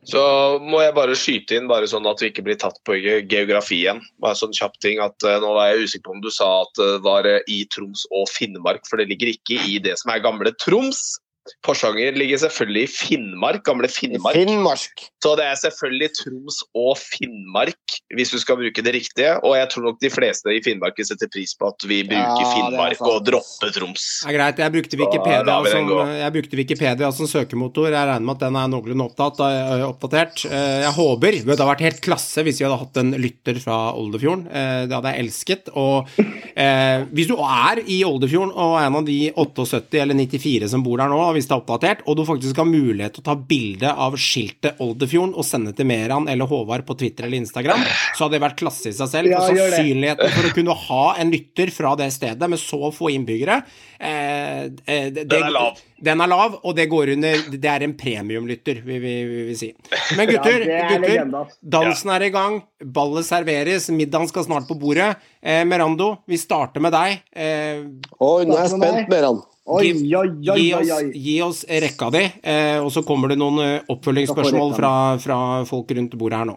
Så må jeg bare skyte inn, bare sånn at vi ikke blir tatt på geografien. Bare sånn kjapp ting at eh, Nå var jeg usikker på om du sa at det var eh, i Troms og Finnmark, for det ligger ikke i det som er gamle Troms. Porsanger ligger selvfølgelig i Finnmark, gamle Finnmark. Finnmark. Så det er selvfølgelig Troms og Finnmark, hvis du skal bruke det riktige. Og jeg tror nok de fleste i Finnmark setter pris på at vi bruker Ja, Finnmark og dropper Troms. Det er greit. Jeg brukte Wikipedia, som, jeg brukte Wikipedia som søkemotor. Jeg regner med at den er noenlunde opptatt, og oppdatert. Eh, Jeg håper Det hadde vært helt klasse hvis vi hadde hatt en lytter fra Oldefjorden. Eh, Det hadde jeg elsket. Og eh, hvis du er i Oldefjorden og er en av de 78 eller 94 som bor der nå, hvis det er oppdatert, og du faktisk har mulighet til å ta bilde av skiltet Oldefjorden og sende til Meran eller Håvard på Twitter eller Instagram, så hadde det vært klasse i seg selv. Ja, for sannsynligheten for å kunne ha en lytter fra det stedet med så få innbyggere eh, eh, det, Den er lav. Den er lav, og det går under Det er en premiumlytter, vil vi, vi, vi si. Men gutter, Ja, er gutter dansen er i gang, ballet serveres, middagen skal snart på bordet. Eh, Merando, vi starter med deg. Eh, Oi, nå er jeg spent, Meran. Oi, Gi- oi, oi, gi, oi, oss, gi oss rekka di, eh, og så kommer det noen eh, oppfølgingsspørsmål fra, fra folk rundt bordet her nå.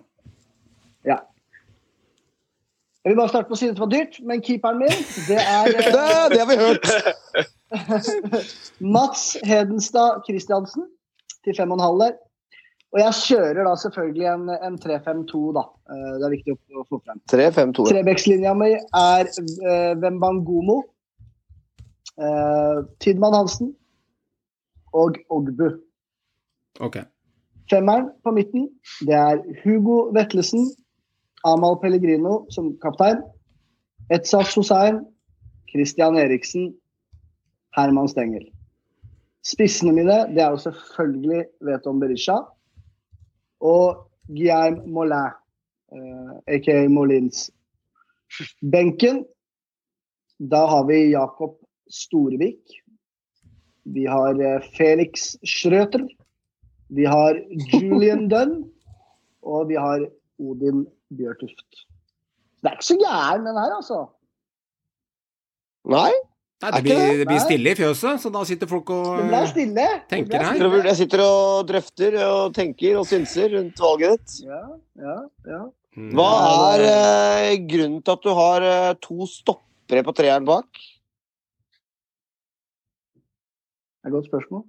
Ja. Jeg vil bare starte på å si det var dyrt, men keeperen min, det er [LAUGHS] Det, eh, det har vi hørt! [LAUGHS] Mats Hedenstad Christiansen til 5,5 der. Og jeg kjører da selvfølgelig en, en 3-5-2, da. Det er viktig å, få frem. 3-5-2. Trebekslinja mi er Wembangomo, eh, Tidmann Hansen og Ogbu. Ok. Femmeren på midten, det er Hugo Vetlesen, Amal Pellegrino som kaptein, Etsas Hussein, Christian Eriksen, Herman Stengel. Spissene mine, det er jo selvfølgelig Veton Berisha og Guillaume Mollin, eh, aka Molins. Benken, da har vi Jakob Storevik. Vi har eh, Felix Schrøter. Vi har Julian [LAUGHS] Dunn, og vi har Odin Bjørtuft. Det er ikke så gæren, den her, altså. Nei, Nei, det, blir, det? blir stille i fjøset, så da sitter folk og stille. tenker her. jeg sitter og drøfter og tenker og synser rundt valget ditt. Ja, ja, ja. Hva er eh, grunnen til at du har eh, to stoppere på treeren bak? Det er et godt spørsmål.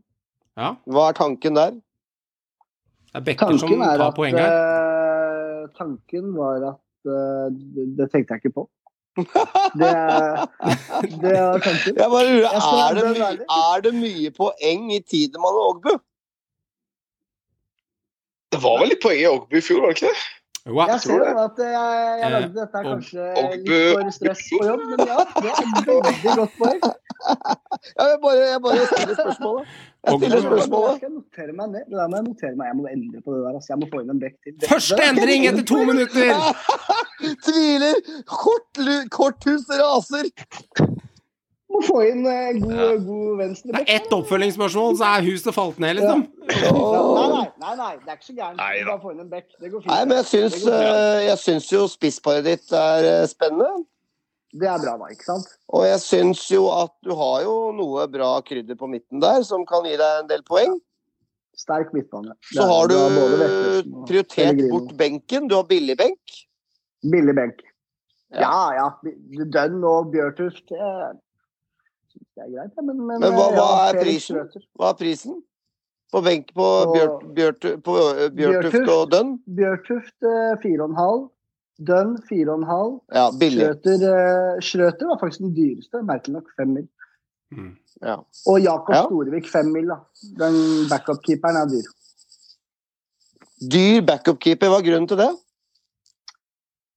Ja, Hva er tanken der? det er Bekker som Tanken er tar at poeng her. eh, Tanken var at uh, det, det tenkte jeg ikke på. Det er, det er tanken. Jeg bare lurer, er det, være my er det mye poeng i Tidemann og Ogbu? Det var vel litt poeng i Ogbu i fjor, var det ikke det? Jo. Jeg ser jo at jeg, jeg lagde dette er og- kanskje og- litt for stress på jobb, men ja, det er veldig godt poeng. [LAUGHS] Ja, jeg, bare, jeg bare stiller spørsmålet. Jeg stiller spørsmålet. Jeg skal notere meg ned. Det der må jeg notere meg. Jeg må endre på det der. Altså. Jeg må få inn en bekk til. Det- Første det- endring etter to minutter! [LAUGHS] Tviler! Kortlu- Korthus raser! Må få inn eh, god, god venstre Det er ett oppfølgingsspørsmål, så er huset falt ned, liksom. Nei, nei, nei, nei, det er ikke så gærent. Nei da. Bare få inn en bekk. Det går fint. Nei, men jeg syns, eh, jeg syns jo spissparet ditt er eh, spennende. det er bra, da. Ikke sant? Og jeg syns jo at du har jo noe bra krydder på midten der, som kan gi deg en del poeng. Sterk midtbane. Så er- har du er prioritert bort benken. Du har billig benk. Billig benk. Ja. Ja, ja. Dønn og Bjørtuft det synes det er greit, men, men, Men hva- eh, hva er prisen? Hva er prisen? På benk på På- Bjørt, Bjørt, på eh, Bjørtuft og Dønn? Bjørtuft eh, 4,5. Dønn 4,5. Ja, billig. Schrøter, eh, Schrøter var faktisk den dyreste, merkelig nok 5 mil. Mm. Ja. Og Jakob Ja. Storevik 5 mil, da. Den backup-keeperen er dyr. Dyr backup-keeper, hva er grunnen til det?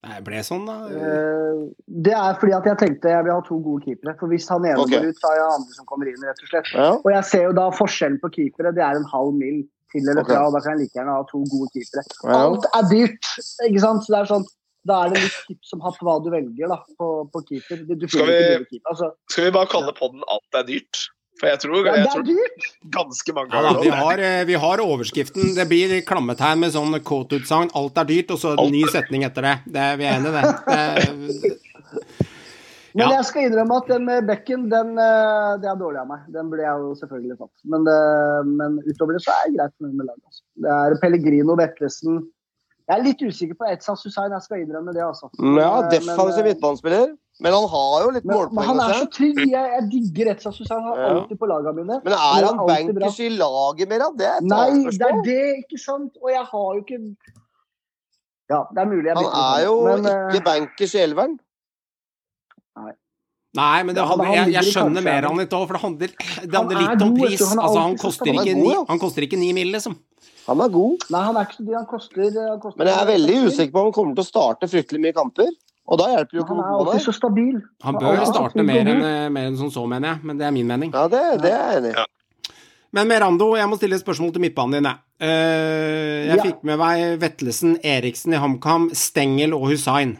Det ble sånn, da. Eh, Det er fordi at jeg tenkte jeg vil ha to gode keepere. For hvis han ene okay. går ut, så har jeg andre som kommer inn, rett og slett. Ja. Og jeg ser jo da forskjellen på keepere. Det er en halv mil til eller fra, okay. og da kan jeg like gjerne ha to gode keepere. Ja. Alt er dyrt, ikke sant? Så det er sånn, da er det litt tips om hva du velger da, på, på keeper. Du, du Skal vi- keeper. Altså, Skal vi bare kalle podden 'Alt er dyrt'? For jeg tror, ja, jeg det tror ganske mange Ja, da, vi, har, eh, vi har overskriften. Det blir klammetegn med sånn quote-utsagn. Alt er dyrt, og så en ny setning etter det. det er, vi er enige i det. det. Men jeg skal innrømme at den med bekken, den, eh, det er dårlig av meg. Den ble jeg jo selvfølgelig tatt. Men, det, men utover det så er det greit med, med laget. Altså. Det er Pellegrino Vetlesen. Jeg er litt usikker på Etsas Hussein, jeg skal innrømme det, altså. Ja, eh, defensiv eh, midtbanespiller. Men han har jo litt målpoeng. han er så trygg. Jeg, jeg digger rettsatsen. Han er Ja. alltid på lagene mine. Men er Han han bankers i laget mer? av Det Nei, det er det, ikke sant? Og jeg har jo ikke Ja, det er mulig jeg Han er jo men, eh, ikke bankers i elveren. Nei, men det men han jeg, jeg skjønner mer mer han litt òg, for det handler, det handler er litt om pris. han Altså, han koster, ikke ni, han koster ikke ni mil, liksom. Han er god. Nei, han er ikke så dyr. Han koster, han koster Men jeg er veldig usikker på om han kommer til å starte fryktelig mye kamper. Og da hjelper jo ikke Han er alltid er. så stabil. Han bør starte mer enn eh, mer enn som så, mener jeg, men det er min mening. Ja, det, det er jeg enig i. Ja. Men Merando, jeg må stille et spørsmål til midtbanen din, jeg. Eh, jeg Ja. fikk med meg Vetlesen, Eriksen i HamKam, Stengel og Hussein.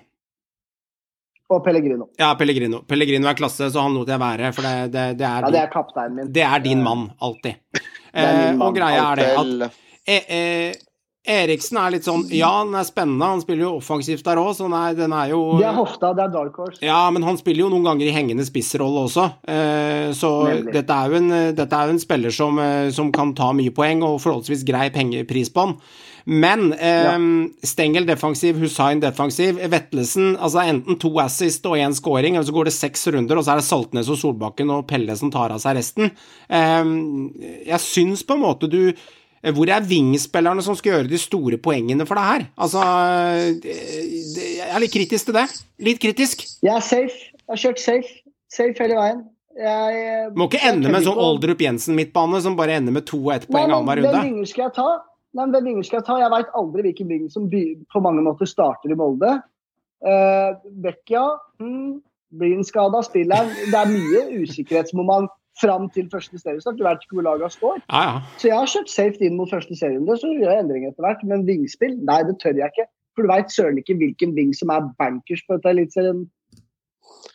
Og Pellegrino. Ja, Pellegrino. Pellegrino er klasse, så han lot jeg være, for det, det, det, er, Ja, det er kapteinen min. det er din mann, alltid. er min Eh, mann, og greia er det at eh, eh, Eriksen er litt sånn Ja, han er spennende, han spiller jo offensivt der òg, så nei, den er jo Det er hofta, det er dark horse. Ja, men han spiller jo noen ganger i hengende spissrolle også, eh, så dette er, en, eh, dette er jo en spiller som, eh, som kan ta mye poeng, og forholdsvis grei pengepris på han. Men eh, Stengel defensiv, Hussein defensiv, Vetlesen altså enten to assist og én scoring, eller så går det seks runder, og så er det Saltnes og Solbakken og Pelle som tar av seg resten. Jeg syns på en måte du hvor er wingspillerne som skal gjøre de store poengene for det her? Altså det- Jeg er litt kritisk til det. Litt kritisk. Jeg er safe. Jeg har kjørt safe. Safe hele veien. Jeg, Må ikke ende med en sånn Oldrup Jensen-midtbane som bare ender med to og ett poeng annenhver Hvem runde. vinger skal jeg ta? Nei, men hvem vinger skal jeg ta? Jeg veit aldri hvilken ving som på mange måter starter i Molde. Uh, Vecchia hmm, blir han skada, spiller han? Det er mye usikkerhetsmoment fram til første seriestart. Du vet ikke hvor lagene står. Ja, ja. Så jeg har kjørt safe inn mot første serierunde, så gjør jeg endringer etter hvert. Men vingspill, nei, det tør jeg ikke. For du veit søren ikke hvilken ving som er bankers på dette eliteserien.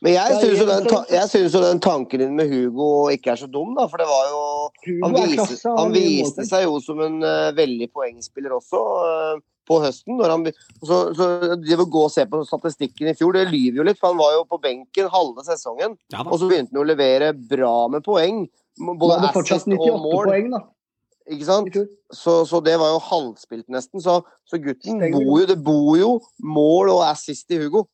Men jeg syns jo, den jeg synes jo den tanken din med Hugo ikke er så dum, da. For det var jo Hugo Han, viste, klasse. han viste seg jo som en uh, veldig poengspiller også eh, på høsten. Når han, så, så de vil gå og se på statistikken i fjor, det lyver jo litt. For han var jo på benken halve sesongen, ja og så begynte han å levere bra med poeng. Han Både hadde fortsatt assist og 98 mål. poeng, da. Ikke sant? Så, så det var jo halvspilt nesten. Så, så gutten bor jo Det bor jo mål og assist i Hugo.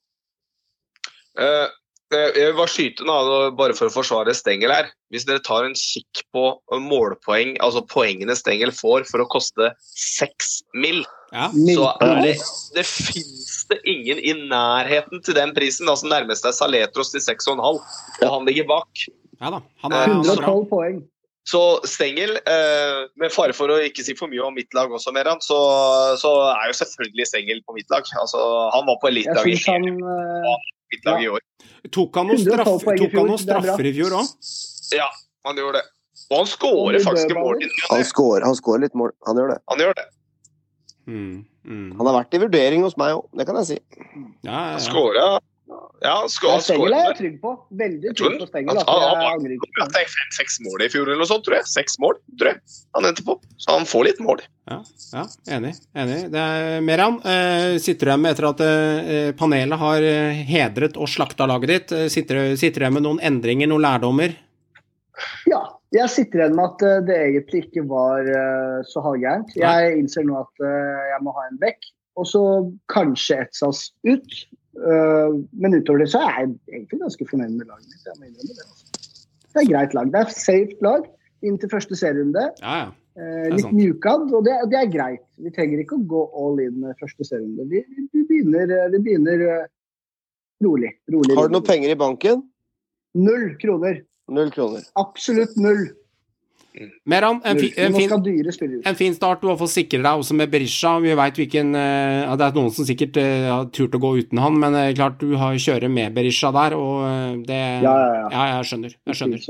Uh, jeg vil bare skyte nå, bare for å forsvare Stengel her. Hvis dere tar en kikk på målpoeng, altså poengene Stengel får for å koste seks mill., Ja. så er det, det fins det ingen i nærheten til den prisen. Altså nærmest er Saletros til 6,5, og han ligger bak. ja da. Han er, han er 112 poeng. Så Stengel, eh, med fare for å ikke si for mye om mitt lag også, Meran, så, så er jo selvfølgelig Stengel på mitt lag. Altså, han var på elitelaget syns han eh, mitt lag i år. Tok han noen 112 straff, poeng i fjor, noen det er bra. straffer i fjor òg? Ja, han gjorde det. Og han skårer faktisk mål. Han skårer han scorer litt mål. Han gjør det. Han gjør det. Mm, mm. Han har vært i vurdering hos meg òg, det kan jeg si. Ja, ja, ja. skåra Ja, han ja, skåra Stengel er jeg trygg på. Veldig trygg på Stengel. han- han, han, han- det. fem-seks mål i fjor eller noe sånt, tror jeg. Seks mål, tror jeg. Han endte på. Så han får litt mål. Ja, enig. enig. Det er, Meran, eh, sitter du igjen med etter at eh, panelet har eh, hedret og slakta laget ditt? eh, Sitter, du- sitter du igjen med noen endringer, noen lærdommer? Ja. Jeg sitter igjen med at eh, det egentlig ikke var eh, så halvgærent. Jeg innser nå at eh, jeg må ha en bekk, og så kanskje et SAS ut. Eh, men utover det så er jeg egentlig ganske fornøyd med laget mitt. Jeg må innrømme det. Altså. Det er greit lag. Det er safe lag inn til første serierunde. Ja, ja. Eh, litt mjukad, og det, det er greit. Vi trenger ikke å gå all in første serierunde. Vi, vi, vi begynner, vi begynner eh, rolig. rolig Har du noe penger i banken? Null kroner. Null kroner. Absolutt null. Meran, en, fi, en, fin, en fin start. Du har fått sikre deg også med Berisha. Vi vet hvilken eh, ja, Det er noen som sikkert uh, har turt å gå uten han, men uh, klart du har kjører med Berisha der, og uh, det Ja, ja, ja. Ja, jeg skjønner. Jeg skjønner.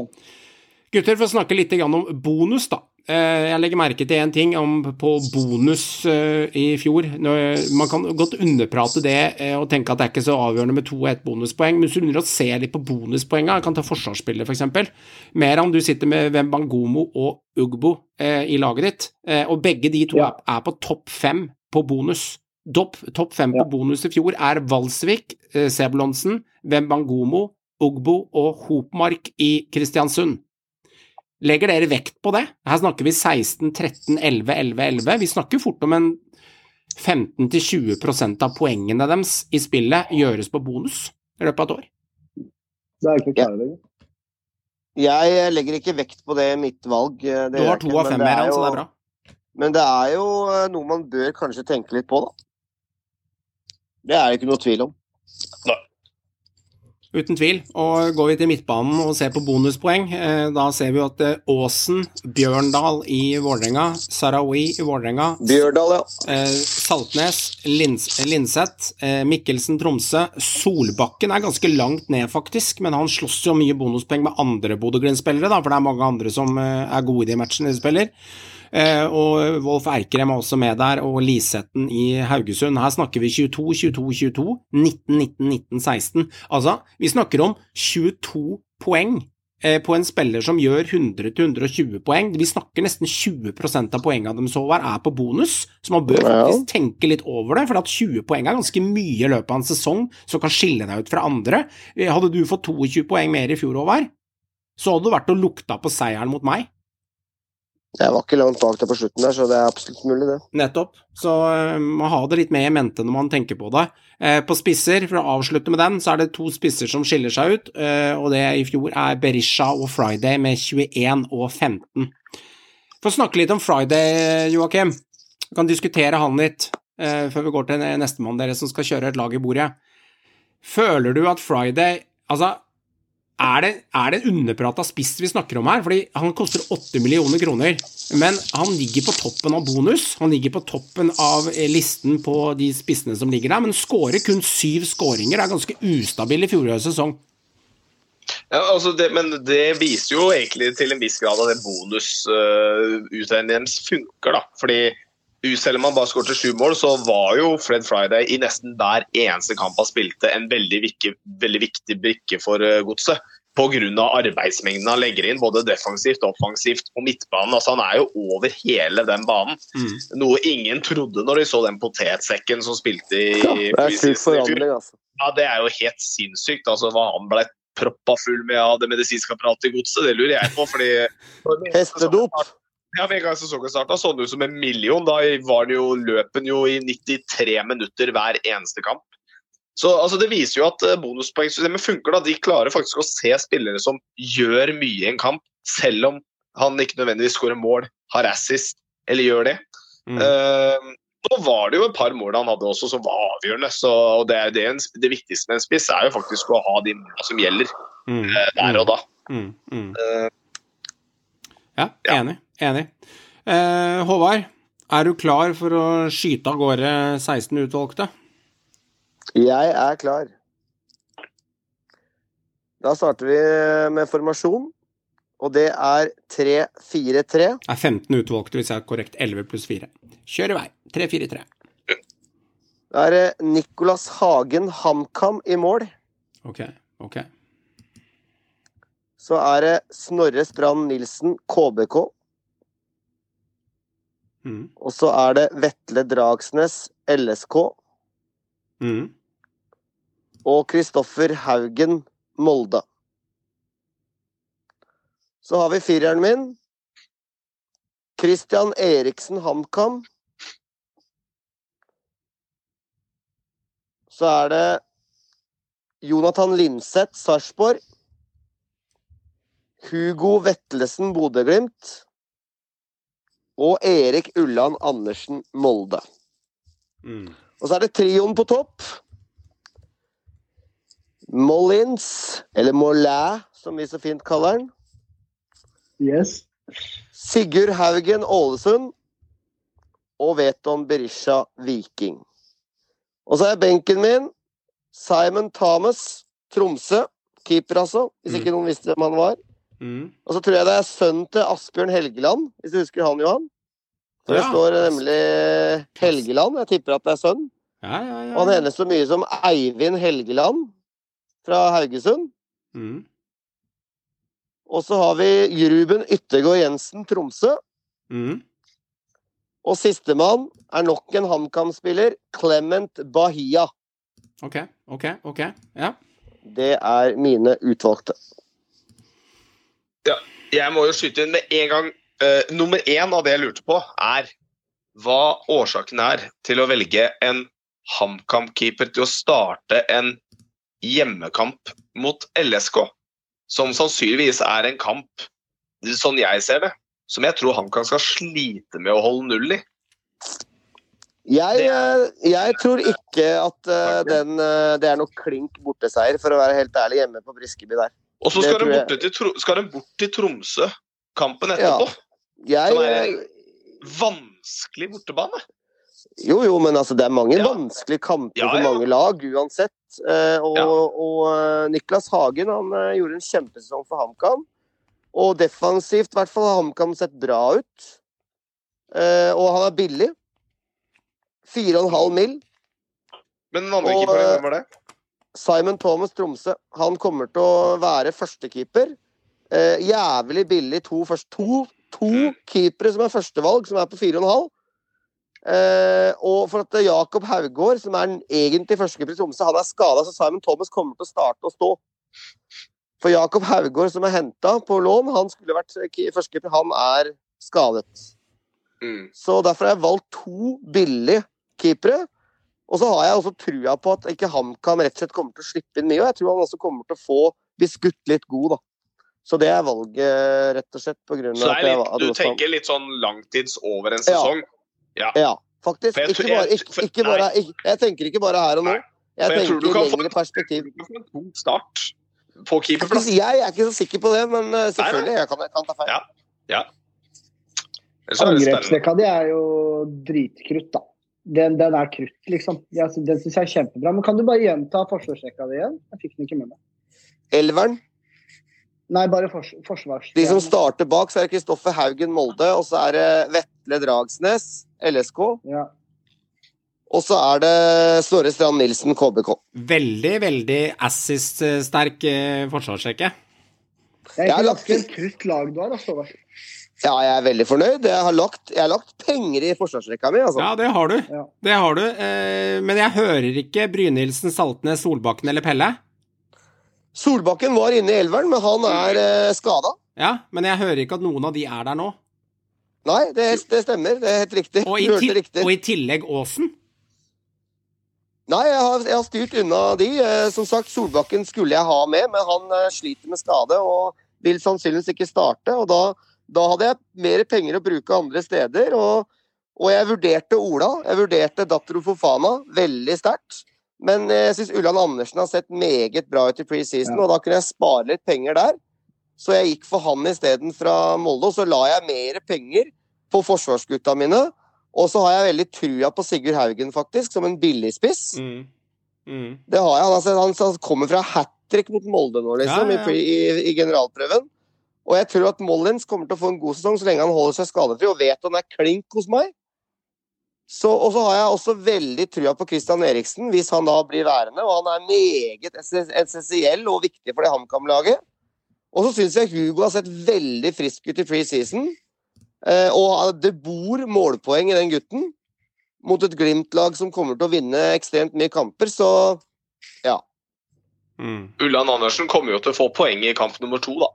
Gutter, for å snakke litt om bonus, da. Eh, Jeg legger merke til en ting om på bonus eh, i fjor. Man kan godt underprate det eh, og tenke at det er ikke så avgjørende med to og ett bonuspoeng, men hvis du begynner å se litt på bonuspoengene, kan ta forsvarsspillet f.eks. om du sitter med Wembangomo og Ugbo i laget ditt, og begge de to er, på topp fem på bonus. Topp topp fem på bonus i fjor er Valsvik, Sebulonsen, Wembangomo, Ugbo og Hopmark i Kristiansund. Legger dere vekt på det? Her snakker vi 16, 13, 11, 11, 11. Vi snakker fort om en 15-20% av poengene deres i spillet gjøres på bonus i løpet av et år. Det er ikke klart lenger. Jeg legger ikke vekt på det i mitt valg. eh, det Du har to ikke, av fem, mer, er så det er bra. Men det er jo eh, noe man bør kanskje tenke litt på, da. Det er det ikke noe tvil om. Uten tvil. Og går vi til midtbanen og ser på bonuspoeng, eh, da ser vi at Åsen, Aasen, Bjørndal i Vålerenga, Sarawi i Vålerenga, Bjørdal, ja. eh, Saltnes, Lins Linseth, eh, Mikkelsen Tromsø, Solbakken er ganske langt ned, faktisk, men han slåss jo mye bonuspoeng med andre Bodø-Glimt-spillere, da, for det er mange andre som eh, er gode i de matchene de spiller. Eh, og Wolf Erkrem er også med der, og Lisetten i Haugesund. Her snakker vi 22, 22, 22, 19, 19, 19, 16. Altså, vi snakker om 22 poeng eh, på en spiller som gjør 100-120 poeng. Vi snakker nesten 20% av poengene de så her, er på bonus, så man bør faktisk tenke litt over det, for at 20 poeng er ganske mye i løpet av en sesong som kan skille deg ut fra andre. Eh, Hadde du fått 22 poeng mer i fjor, Håvard, så hadde du vært og lukta på seieren mot meg. Jeg var ikke langt bak deg på slutten der, så det er absolutt mulig, det. Nettopp. Så eh, man har det litt med i mente når man tenker på det. Eh, på spisser, for å avslutte med den, så er det to spisser som skiller seg ut, eh, og det i fjor er Berisha og Friday med 21 og 15. For å snakke litt om Friday, Joakim. Vi kan diskutere han litt før vi går til nestemann dere som skal kjøre et lag i bordet. Føler du at Friday Altså, er det, er det en underprata spiss vi snakker om her? Fordi han koster 8 millioner kroner, men han ligger på toppen av bonus. Han ligger på toppen av eh, listen på de spissene som ligger der, men skårer kun syv skåringer. Er ganske ustabil i fjorårets sesong. Ja, altså det, men det viser jo egentlig til en viss grad at det bonusutregningen deres funker. da. Fordi selv om han bare skåret sju mål, så var jo Fred Friday i nesten hver eneste kamp han spilte, en veldig viktig, veldig viktig brikke for uh, godset. Pga. arbeidsmengden han legger inn, både defensivt og offensivt på midtbanen. altså Han er jo over hele den banen. Mm. Noe ingen trodde når de så den potetsekken som spilte i Ja, det er sykt forandring, altså. ja, Det er jo helt sinnssykt. altså Hva han ble proppa full med av det medisinske apparatet i godset, det lurer jeg på. fordi... Hestedop. Ja, Med en gang sesongen starta, så det ut som en million. Da var det jo løpen jo i 93 minutter hver eneste kamp. Så altså, Det viser jo at eh, bonuspoengsystemet funker. da. De klarer faktisk å se spillere som gjør mye i en kamp, selv om han ikke nødvendigvis skårer mål, har assist eller gjør det. Mm. Uh, nå var det jo et par mål han hadde også som var avgjørende. så og det, er det, det viktigste med en spiss er jo faktisk å ha de målene som gjelder Mm. uh, der og da. Mm. Mm. Ja, enig. Enig. Eh, Håvard, er du klar for å skyte av gårde 16 utvalgte? Jeg er klar. Da starter vi med formasjon, og det er 3-4-3. Er 15 utvalgte hvis jeg er korrekt. 11 pluss 4. Kjør i vei. 3-4-3. Da er det Nicolas Hagen HamKam i mål. Ok, ok. Så er det Snorre Strand Nilsen KBK. Mm. Og så er det Vetle Dragsnes LSK. Mm. Og Kristoffer Haugen Molde. Så har vi fireren min. Christian Eriksen HamKam. Så er det Jonathan Linseth Sarpsborg. Hugo Vetlesen Bodø-Glimt. Og Erik Ulland Andersen Molde. Mm. Og så er det trioen på topp. Mollins, eller Mollæ, som vi så fint kaller den. Yes. Sigurd Haugen Ålesund. Og Veton Berisha Viking. Og så er benken min Simon Thomas Tromsø. Keeper, altså. Hvis Mm. ikke noen visste hvem han var. Mm. Og så tror jeg det er sønnen til Asbjørn Helgeland, hvis du husker han, Johan. For det Ja. står nemlig Helgeland. Jeg tipper at det er sønn. Ja, ja, ja. Og han heter så mye som Eivind Helgeland fra Haugesund. Mm. Og så har vi Ruben Yttergård Jensen Tromsø. Mm. Og sistemann er nok en HamKam-spiller, Clement Bahia. Ok, ok, ok. Ja. Det er mine utvalgte. Jeg må jo skyte inn med en gang. Uh, nummer én av det jeg lurte på, er hva årsaken er til å velge en HamKam-keeper til å starte en hjemmekamp mot LSK, som sannsynligvis er en kamp, sånn jeg ser det, som jeg tror HamKam skal slite med å holde null i. Jeg, eh, jeg tror ikke at eh, den, det er noe klink borteseier, for å være helt ærlig, hjemme på Briskeby der. Og så skal, skal de bort til Tromsø kampen etterpå. Jeg, Som er- en Vanskelig bortebane. jo, jo, men altså, det er mange Ja. vanskelige kamper Ja, for mange lag, uansett. Eh, og Ja. og eh, Niklas Hagen han eh, gjorde en kjempesesong for HamKam. Og defensivt, i hvert fall, har HamKam sett bra ut. Eh, og han er billig. 4,5 mill. Men den andre keeperen, eh, hvem var det? Simon Thomas Tromsø. Han kommer til å være førstekeeper. Eh, jævlig billig. To, først, to, to keepere som er førstevalg, som er på 4,5. Eh, og for at Jakob Haugård, som er den egentlig førstekeeper i Tromsø, han er skada, så Simon Thomas kommer til å starte å stå. For Jakob Haugård, som er henta på lån, han skulle vært ke- førstekeeper, han er skadet. Mm. Så derfor har jeg valgt to billige keepere. Og så har jeg også trua på at ikke HamKam rett og slett kommer til å slippe inn mye. Og jeg tror han også kommer til å få bli skutt litt god, da. Så det er valget, rett og slett, på grunn Så av det at er jeg litt, du tenker litt sånn langtids over en Ja. ja. Ja, faktisk. Jeg Ikke bare, ikke, ikke bare, ikke, jeg tenker ikke bare her og nå. Jeg jeg tenker i lengre perspektiv. Du kan få en god start på Jeg keeperplass. er ikke så sikker på det, men eh, selvfølgelig. Jeg kan, jeg kan ta feil. Ja. ja. er. Angrepsrekka di er jo dritkrutt, da. Den, den er krutt, liksom. Jeg, den syns jeg er kjempebra. Men kan du bare gjenta forsvarsrekka di igjen? Jeg fikk den ikke med meg. Elveren. Nei, bare fors forsvars... De som starter bak, så er det Kristoffer Haugen Molde, og så er det Vetle Dragsnes, LSK. Ja. Og så er det Snorre Strand Nilsen, KBK. Veldig, veldig assist-sterk eh, forsvarsrekke. Det er ikke lagt ganske krutt lag du har, altså. Ja, jeg er veldig fornøyd. Jeg har lagt, jeg har lagt penger i forsvarsrekka mi, altså. Ja, det har du. Ja. Det har du. Eh, men jeg hører ikke Brynildsen, Saltnes, Solbakken eller Pelle. Solbakken var inne i elveren, men han er eh, skada. Ja, men jeg hører ikke at noen av de er der nå. Nei, det, det stemmer. Det er helt riktig. Og i, Du hørte til, riktig. og i tillegg Åsen? Nei, jeg har, jeg har styrt unna de. Eh, Som sagt, Solbakken skulle jeg ha med, men han eh, sliter med skade og vil sannsynligvis ikke starte. og da, da hadde jeg mer penger å bruke andre steder. Og, og jeg vurderte Ola. Jeg vurderte Dattero Fofana veldig sterkt. Men eh, jeg syns Ulland Andersen har sett meget bra ut i preseason, Ja. og da kunne jeg spare litt penger der. Så jeg gikk for han isteden fra Molde, og så la jeg mer penger på forsvarsgutta mine. Og så har jeg veldig trua på Sigurd Haugen, faktisk, som en billigspiss. Mm. Mm. Det har jeg. Han, altså, han, kommer fra hat trick mot Molde nå, liksom, Ja, ja, ja. I, i, i generalprøven. Og jeg tror at Mollins kommer til å få en god sesong så lenge han holder seg skadefri og vet han er klink hos meg. Så, og så har jeg også veldig trua på Christian Eriksen, hvis han da blir værende. Og han er meget essensiell og viktig for det HamKam-laget. Og så syns jeg Hugo har sett veldig frisk ut i preseason. Eh, og det bor målpoeng i den gutten. Mot et Glimt-lag som kommer til å vinne ekstremt mye kamper, så Mm. Ulland Andersen kommer jo til å få poeng i kamp nummer to, da.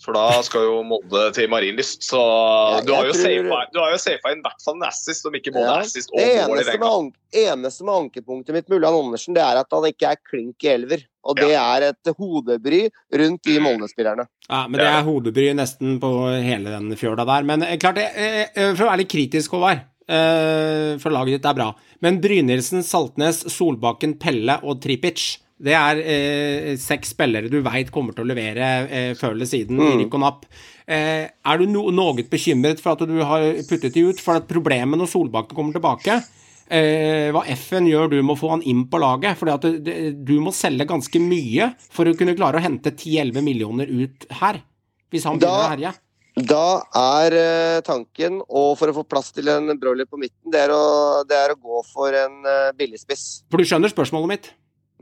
For da skal jo Molde til Marienlyst. Så Ja, du har jo safa- du har jo safa inn i hvert fall en assist, om ikke både Ja, assist og Det mål i den med, eneste med ankepunktet mitt med Ulland Andersen, det er at han ikke er klink i elver. Og det er et hodebry rundt de Molde-spillerne. Ja, men det er hodebry nesten på hele den fjøla der. Men eh, klart, det, eh, eh, for å være litt kritisk, Håvard, eh, for laget ditt er bra. Men Brynildsen, Saltnes, Solbakken, Pelle og Tripic, det er eh, seks spillere du veit kommer til å levere eh, før eller siden i Mm. rykk og napp. Eh, er du no noe bekymret for at du har puttet de ut? For at problemet når Solbakken kommer tilbake eh, Hva F-en gjør du med å få han inn på laget? At du, du må selge ganske mye for å kunne klare å hente 10-11 millioner ut her. Hvis han begynner å herje. Da er eh, tanken, og for å få plass til en broiler på midten, det er å, det er å gå for en uh, billigspiss. For du skjønner spørsmålet mitt?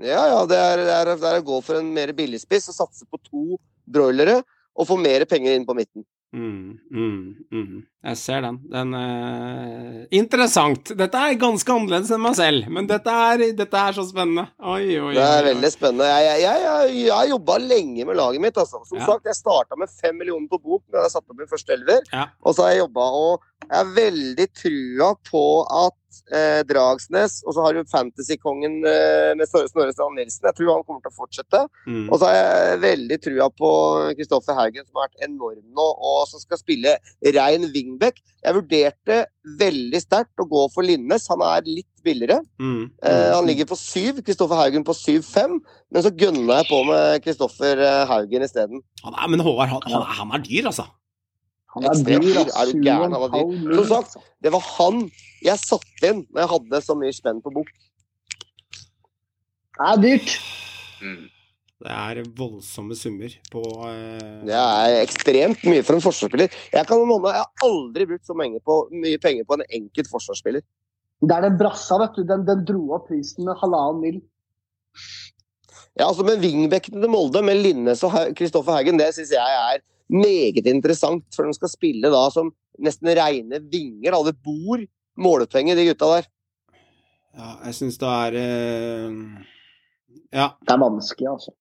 Ja, ja, det er, det, er, det er å gå for en mer billigspiss og satse på to broilere og få mer penger inn på midten. Mm, mm, mm. Jeg ser den. Den uh, Interessant. Dette er ganske annerledes enn meg selv, men dette er, dette er så spennende. Oi, oi. Det er oi. veldig spennende. Jeg, jeg, jeg, jeg, jeg har jobba lenge med laget mitt. Altså. Som Ja. sagt, jeg starta med fem millioner på bok da jeg satte opp min første elver. Ja. Og så har jeg jobba, og jeg har veldig trua på at eh, Dragsnes Og så har du Fantasykongen eh, med Snorre Strand Nilsen. Jeg tror han kommer til å fortsette. Mm. Og så har jeg veldig trua på Kristoffer Haugen, som har vært enorm nå, og som skal spille rein wingback. Jeg vurderte veldig sterkt å gå for Linnes. Han er litt billigere. Mm. Eh, han ligger på syv, Kristoffer Haugen på syv-fem. Men så gønna jeg på med Kristoffer eh, Haugen isteden. Men Håvard, han, han, han er dyr, altså. Han er Ekstremt dyr. Er du gæren, han er dyr. Som sagt. Det var han jeg satte inn når jeg hadde så mye spenn på bok. Det er dyrt. Mm. Det er voldsomme summer på eh, Det er ekstremt mye for en forsvarsspiller. Jeg kan måned, jeg har aldri brukt så mye, på, mye penger på en enkelt forsvarsspiller. Det er den brassa, vet du. Den, den dro opp prisen med halvannen mil. Ja, altså Med wingbackene til Molde, med Linnes og Kristoffer Haugen, det syns jeg er meget interessant. For de skal spille da som nesten reine vinger. Da. Det bor målepenger, de gutta der. Ja, jeg syns det er uh... Ja. Det er vanskelig, altså.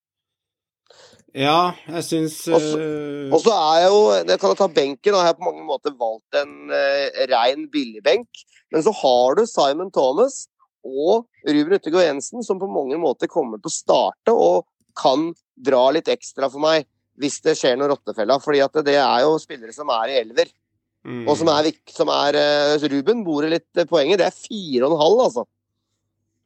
Ja, jeg syns Også- eh, Og så er jeg jo Jeg kan jo ta benken, og jeg har på mange måter valgt en uh, rein billigbenk. Men så har du Simon Thomas og Ruben Uttegård Jensen, som på mange måter kommer til å starte og kan dra litt ekstra for meg hvis det skjer noe rottefella. fordi at det er jo spillere som er i elver. mm. Og som er, som er eh, Ruben bor i litt poenget. Det er fire og en halv, altså.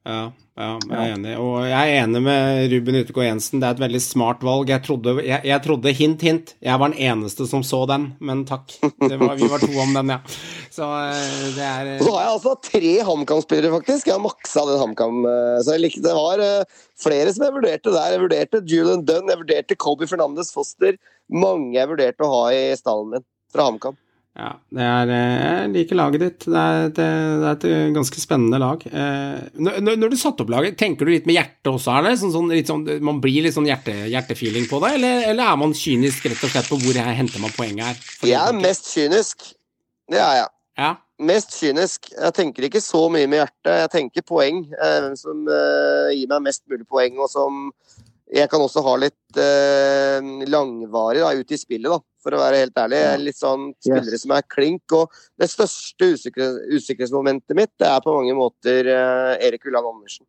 Ja, ja, jeg er enig. Og jeg er enig med Ruben Utegård Jensen. Det er et veldig smart valg. Jeg trodde, jeg, jeg trodde hint, hint. Jeg var den eneste som så den, men takk. Det var, vi var to om den, ja. Så eh, det er Og så har jeg altså tre HamKam-spillere, faktisk. Jeg har maksa den HamKam. eh, Så jeg likte, det var eh, flere som jeg vurderte der. Jeg vurderte Julian Dunn, jeg vurderte Kobe Fernandes Foster. Mange jeg vurderte å ha i stallen min fra HamKam. Ja, det er, eh, jeg liker laget ditt. Det er, et, eh, det er et eh, ganske spennende lag. Eh, Når, når- du satte opp laget, tenker du litt med hjertet også? Er det sånn, sånn, sånn, man blir litt sånn hjerte, hjertefeeling på det, eller, eller er man kynisk rett og slett på hvor jeg henter man poenget her? Jeg er mest kynisk. Det er jeg. Ja, Mest kynisk. Jeg tenker ikke så mye med hjertet. Jeg tenker poeng. Hvem som gir meg mest mulig poeng, og som jeg kan også ha litt eh, langvarig da, ut i spillet, da, for å være helt ærlig. Jeg er Litt sånn spillere som er klink. Og det største usikre, usikkerhetsmomentet mitt det er på mange måter eh, Erik Ulland Andersen.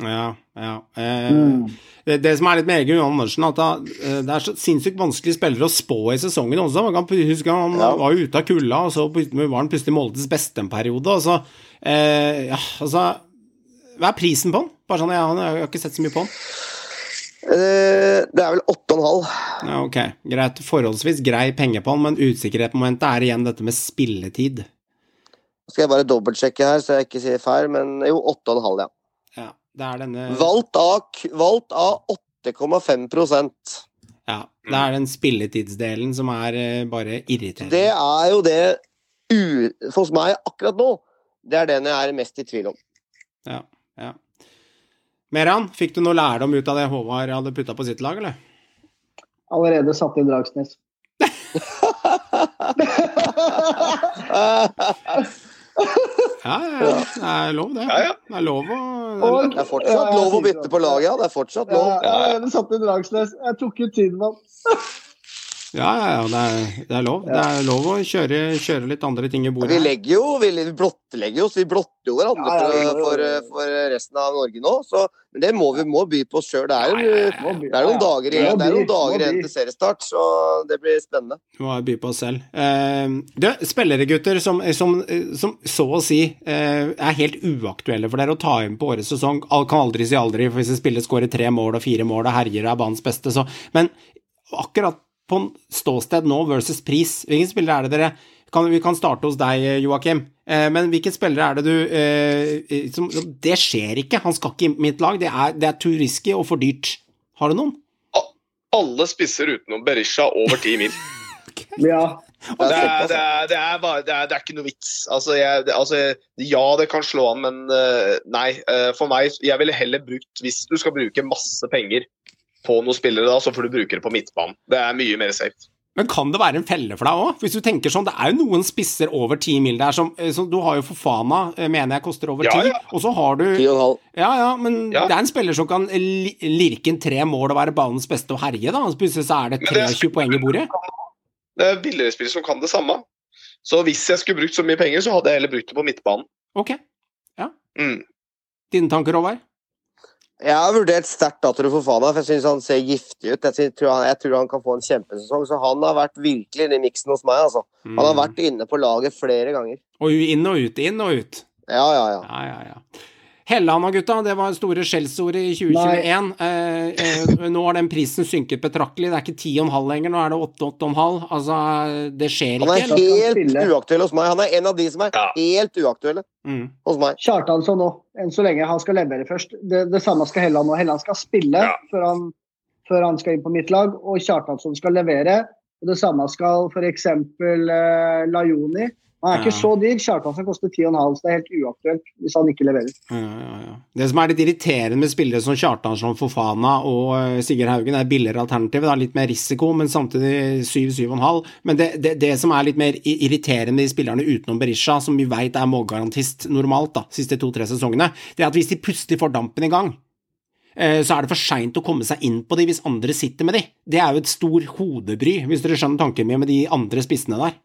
ja, ja. Eh, Mm. det, det som er litt med Egil Johan Andersen, at da, eh, det er så sinnssykt vanskelig spillere å spå i sesongen også. Man kan huske Han Ja. var ute av kulda, og så var han plutselig Moldes beste en periode. Og så, eh, ja, altså Hva er prisen på den? Bare sånn, jeg, jeg har ikke sett så mye på han. Eh, det er vel 8,5. Ja, ok, greit. Forholdsvis grei penge på den, men usikkerhetsmomentet er igjen dette med spilletid. Skal jeg bare dobbeltsjekke her, så jeg ikke sier feil, men jo, 8,5, ja. Ja, det er denne Valgt av, valgt av 8,5% Ja, det er den spilletidsdelen som er eh, bare irriterende. Det er jo det u hos meg akkurat nå. Det er den jeg er mest i tvil om. Ja, ja. Meran, fikk du noe lærdom ut av det Håvard hadde putta på sitt lag, eller? Allerede satt inn Dragsnes. Ja, ja, ja. Det er lov, det. Ja, ja. Det er lov å Og- Det er fortsatt lov å bytte på laget, ja. Det er fortsatt Ja, lov. jeg satt inn Dragsnes. Jeg tok ut Tidemann. Ja, ja, ja. Det er, det er lov. Det er lov å kjøre, kjøre litt andre ting i bordet. Vi legger jo, vi vi blottlegger oss. Vi blotter jo hverandre Ja, ja, for, ja, ja, ja. for, for resten av Norge nå. Så, men det må vi må by på oss sjøl. Det er, jo- det er noen dager igjen, det er noen dager igjen til seriestart, så det blir spennende. Vi må by på oss selv. Eh, du, spillere, gutter, som, som, som så å si eh, er helt uaktuelle for dere å ta inn på årets sesong. Al- Kan aldri si aldri, for hvis en spiller skårer tre mål og fire mål og herjer og er banens beste, så Men akkurat på en ståsted nå versus pris, Hvilken spillere er det dere kan, Vi kan starte hos deg, Joakim. Eh, men hvilken spillere er det du eh, som, som- Det skjer ikke. Han skal ikke i mitt lag. Det er, det er too risky og for dyrt. Har du noen? Alle spisser utenom Berisha over 10 mil. [LAUGHS] [LAUGHS] Ja. Det er, det, er, det, er bare, det, er, det er ikke noe vits. Altså, jeg, det, altså, ja, det kan slå an, men uh, nei. Uh, for meg, jeg ville heller brukt Hvis du skal bruke masse penger på noen spillere, da, så får du bruke det på midtbanen. Det er mye mer safe. Men kan det være en felle for deg òg? Hvis du tenker sånn, det er jo noen spisser over ti mil der som, eh, som Du har jo Fofana, eh, mener jeg koster over ti, Ja, ja. og så har du Ti og en halv. Ja, ja, men Ja. det er en spiller som kan lirke inn tre mål og være banens beste og herje, da. Plutselig så er det 23 poeng i bordet. Det er billigere spillere som kan det samme. Så hvis jeg skulle brukt så mye penger, så hadde jeg heller brukt det på midtbanen. Ok. Mm. Dine tanker, Håvard? Jeg har vurdert sterkt Datero Fofana, for jeg syns han ser giftig ut. Jeg tror, han, jeg tror han kan få en kjempesesong. Så han har vært virkelig inne i miksen hos meg, altså. Han har vært inne på laget flere ganger. Mm. Og inn og ut, inn og ut. Ja, ja, ja. Ja, ja, ja. Helland og gutta, det var store skjellsordet i 2021. Eh, eh, nå har den prisen synket betraktelig. Det er ikke 10,5 lenger, nå er det 8-8,5. Altså, det skjer ikke. Han er ikke. helt spille. uaktuell hos meg. Han er en av de som er Ja. helt uaktuelle Mm. hos meg. Kjartansson nå, enn så lenge han skal levere først. Det, det samme skal Helland nå. Helland skal spille Ja. før, han, før han skal inn på mitt lag, og Kjartansson skal levere. Og det samme skal f.eks. Eh, Lajoni. Han er ikke så dyr. Kjartansen koster 10,5, så det er helt uaktuelt hvis han ikke leverer. Ja, ja, ja. Det som er litt irriterende med spillere som Kjartansson, Fofana og eh, Sigurd Haugen, er billigere alternativ. Det er litt mer risiko, men samtidig 7-7,5. Men det, det, det som er litt mer irriterende i spillerne utenom Berisha, som vi veit er målgarantist normalt, da, siste to-tre sesongene, det er at hvis de plutselig får dampen i gang, eh, så er det for seint å komme seg inn på de hvis andre sitter med de. Det er jo et stor hodebry, hvis dere skjønner tanken min med de andre spissene der.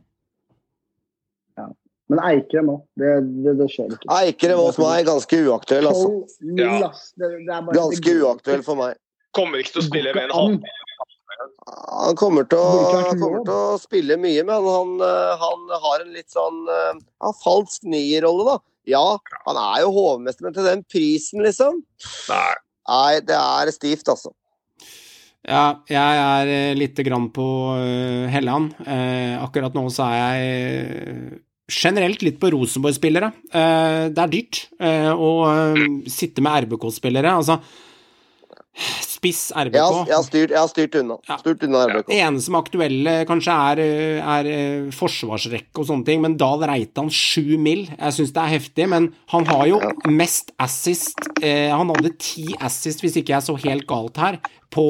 Men Eikrem òg. Det, det, det skjer ikke. Eikrem hos meg er ganske uaktuell, altså. Ja. Det, det er bare, Ganske uaktuell for meg. Kommer ikke til å spille med en går halv. Han kommer til å, han kommer til å spille mye, men han, eh, han har en litt sånn eh, ja, falsk nierrolle, da. Ja, han er jo hovmester, men til den prisen, liksom? Nei. Nei, det er stivt, altså. Ja, jeg er eh, lite grann på eh, Helland. Eh, akkurat nå så er jeg eh, generelt litt på Rosenborg-spillere. Eh, det er dyrt eh, å eh, sitte med RBK-spillere. Altså, spiss RBK. Jeg har, jeg har, styrt, jeg har styrt unna. Ja. Styrt unna RBK. Det eneste som er aktuelle kanskje er, er forsvarsrekke og sånne ting, men Dahl Reitan sju mil. Jeg syns det er heftig, men han har jo mest assist. Eh, han hadde ti assist, hvis ikke jeg så helt galt her, på,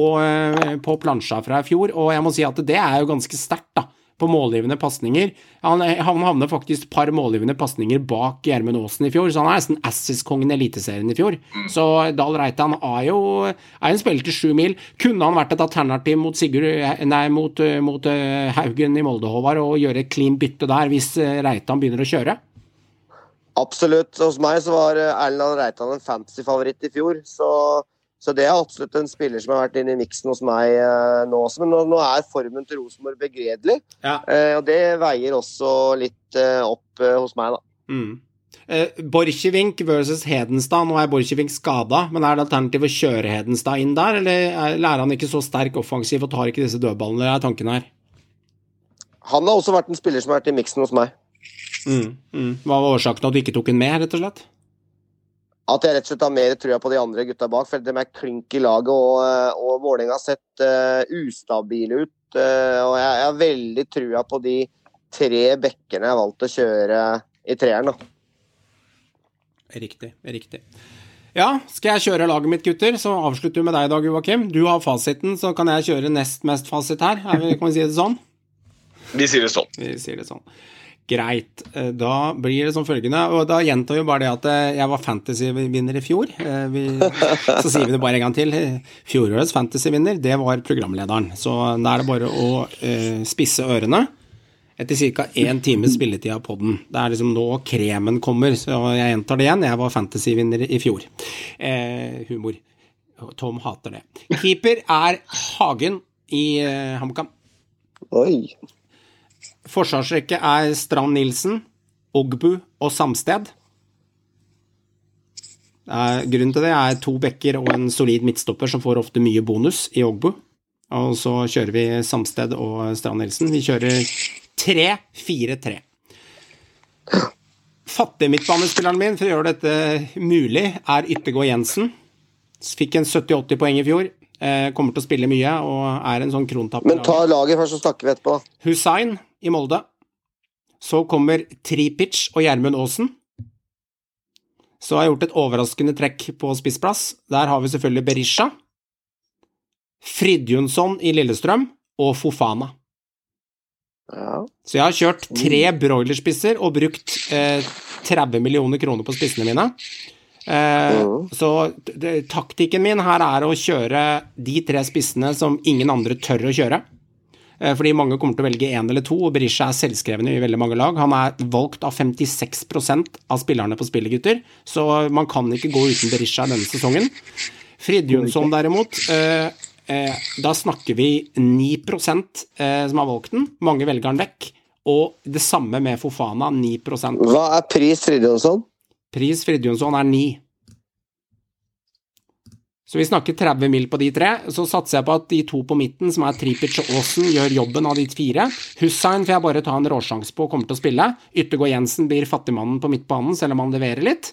på plansja fra i fjor, og jeg må si at det er jo ganske sterkt, da. På målgivende pasninger. Han, han havner faktisk et par målgivende pasninger bak Gjermund Aasen i fjor, så han er nesten Assis-kongen i Eliteserien i fjor. Så Dahl Reitan er jo er en spiller til sju mil. Kunne han vært et alternativ mot Sigurd Nei, mot, mot eh, Haugen i Molde, Håvard, og gjøre et clean bytte der hvis eh, Reitan begynner å kjøre? Absolutt. Hos meg så var eh, Erlend Reitan en fantasy-favoritt i fjor, så, så det er absolutt en spiller som har vært inne i miksen hos meg eh, nå også. Men nå, nå er formen til Rosenborg begredelig, Ja. eh, og det veier også litt eh, opp hos meg, da. Mm. Eh, Borchgrevink versus Hedenstad. Nå er Borchgrevink skada, men er det alternativ å kjøre Hedenstad inn der, eller er- lærer han ikke så sterk offensiv og tar ikke disse dødballene? Er tanken her. Han har også vært en spiller som har vært i miksen hos meg. Mm. Mm. Hva var årsaken til at du ikke tok den med, rett og slett? At jeg rett og slett har mer trua på de andre gutta bak, for de er klink i laget. Og, eh, og Vålerenga har sett uh, ustabile ut. Uh, og jeg, jeg har veldig trua på de tre bekkene jeg har valgt å kjøre i treeren. Riktig. Riktig. Ja, skal jeg kjøre laget mitt, gutter, så avslutter vi med deg i dag, Joakim. Du har fasiten, så kan jeg kjøre nest mest fasit her. Er kan vi si det sånn? Vi sier det sånn. Vi sier det sånn. Greit. Eh, Da blir det som følgende, og da gjentar vi bare det at eh, jeg var fantasy-vinner i fjor. Eh, Vi, [LAUGHS] så sier vi det bare en gang til. Fjorårets fantasy-vinner, det var programlederen. Så da er det bare å eh, spisse ørene etter ca. én times spilletid av poden. Det er liksom nå kremen kommer, så jeg gjentar det igjen. Jeg var fantasy-vinner i fjor. Eh, humor. Tom hater det. Keeper er Hagen i eh, HamKam. Oi. Forsvarsrekke er Strand Nilsen, Ogbu og Samsted. Grunnen til det er to bekker og en solid midtstopper som får ofte mye bonus i Ogbu. Og så kjører vi Samsted og Strand Nilsen. Vi kjører 3-4-3. Fattige midtbanespilleren min for å gjøre dette mulig, er Yttergård Jensen. Fikk en 70-80 poeng i fjor. Eh, kommer til å spille mye og er en sånn krontapper. Men ta laget først, så snakker vi etterpå. Hussein i Molde. Så kommer Tripic og Gjermund Aasen. Så har jeg gjort et overraskende trekk på spissplass. Der har vi selvfølgelig Berisha. Fridjonsson i Lillestrøm og Fofana. Ja. Så jeg har kjørt tre broilerspisser og brukt eh, 30 millioner kroner på spissene mine. Eh, ja. Så d- d- taktikken min her er å kjøre de tre spissene som ingen andre tør å kjøre. Eh, Fordi mange kommer til å velge én eller to, og Berisha er selvskrevne i veldig mange lag. Han er valgt av 56% av spillerne på Spillegutter, så man kan ikke gå uten Berisha denne sesongen. Fridjonsson derimot, eh, eh, da snakker vi 9 eh, som har valgt den. Mange velger den vekk. Og det samme med Fofana, 9% Hva er pris Fridjonsson? Pris Fridjonsson er 9. Så vi snakker 30 mil på de tre. Så satser jeg på at de to på midten, som er Tripic og Aasen, gjør jobben av de fire. Hussein får jeg bare ta en råsjanse på og kommer til å spille. Yttergård Jensen blir fattigmannen på midtbanen, selv om han leverer litt.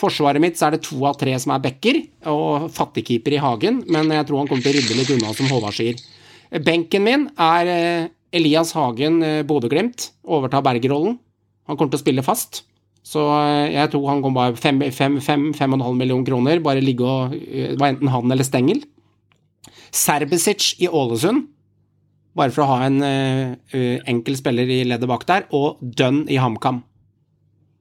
Forsvaret mitt så er det to av tre som er backer, og fattigkeeper i Hagen, men jeg tror han kommer til å rydde litt unna, som Håvard sier. Benken min er eh, Elias Hagen, eh, Bodø-Glimt, overtar Bergerrollen. Han kommer til å spille fast. Så eh, jeg tror han kom bare 5,5 millioner kroner. Bare ligge og eh, Det var enten han eller Stengel. Serbesic i Ålesund, bare for å ha en eh, eh, enkel spiller i leddet bak der. Og Dunn i HamKam.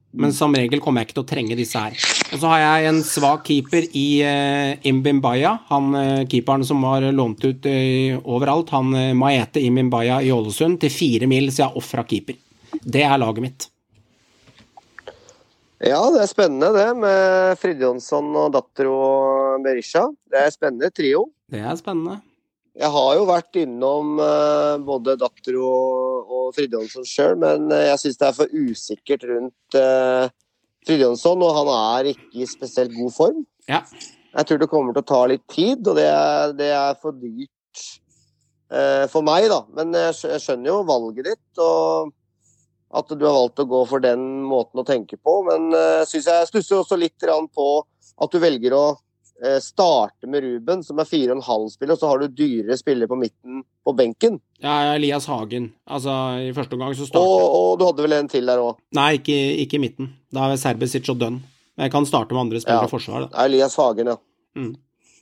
Men som regel kommer jeg ikke til å trenge disse her. Og så har jeg en svak keeper i uh, Imbimbaya. Han uh, keeperen som var lånt ut uh, overalt. Han uh, Maete Imbimbaya i Ålesund til fire mil, så jeg har ofra keeper. Det er laget mitt. Ja, det er spennende det, med Fridtjonsson og Datter og Berisha. Det er spennende trio. Det er spennende. Jeg har jo vært innom eh, både Datter og, og Fridtjonsson sjøl, men eh, jeg syns det er for usikkert rundt uh, Fridtjonsson, og han er ikke i spesielt god form. Ja. Jeg tror det kommer til å ta litt tid, og det er, det er for dyrt eh, for meg, da. Men jeg skjønner jo valget ditt, og at du har valgt å gå for den måten å tenke på. Men uh, synes jeg stusser også litt på at du velger å uh, starte med Ruben, som er 4,5-spiller, og så har du dyrere spillere på midten på benken. Ja, Elias Hagen. Altså, i første omgang så Og, starter og du hadde vel en til der òg. Nei, ikke, ikke i midten. Da er Serbesic og Dunn. Men jeg kan starte med andre spillere Ja. i forsvar, da. Elias Hagen, ja. Mm.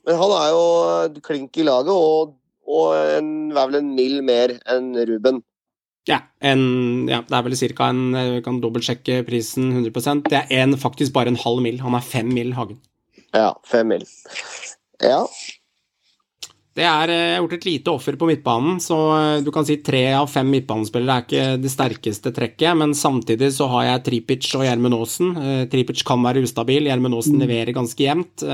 Men han er jo eh, klink i laget, og, og en, er vel en mill mer enn Ruben. Ja, en, ja, det er vel ca. en Vi kan dobbeltsjekke prisen 100% Det er en, faktisk bare en halv mil. Han er fem mil, Hagen. Ja, fem mil. Ja. Det er eh, gjort et lite offer på midtbanen, så eh, du kan si tre av fem midtbanespillere er ikke det sterkeste trekket, men samtidig så har jeg Tripic og Gjermund Aasen. Eh, Tripic kan være ustabil, Gjermund Aasen leverer ganske jevnt.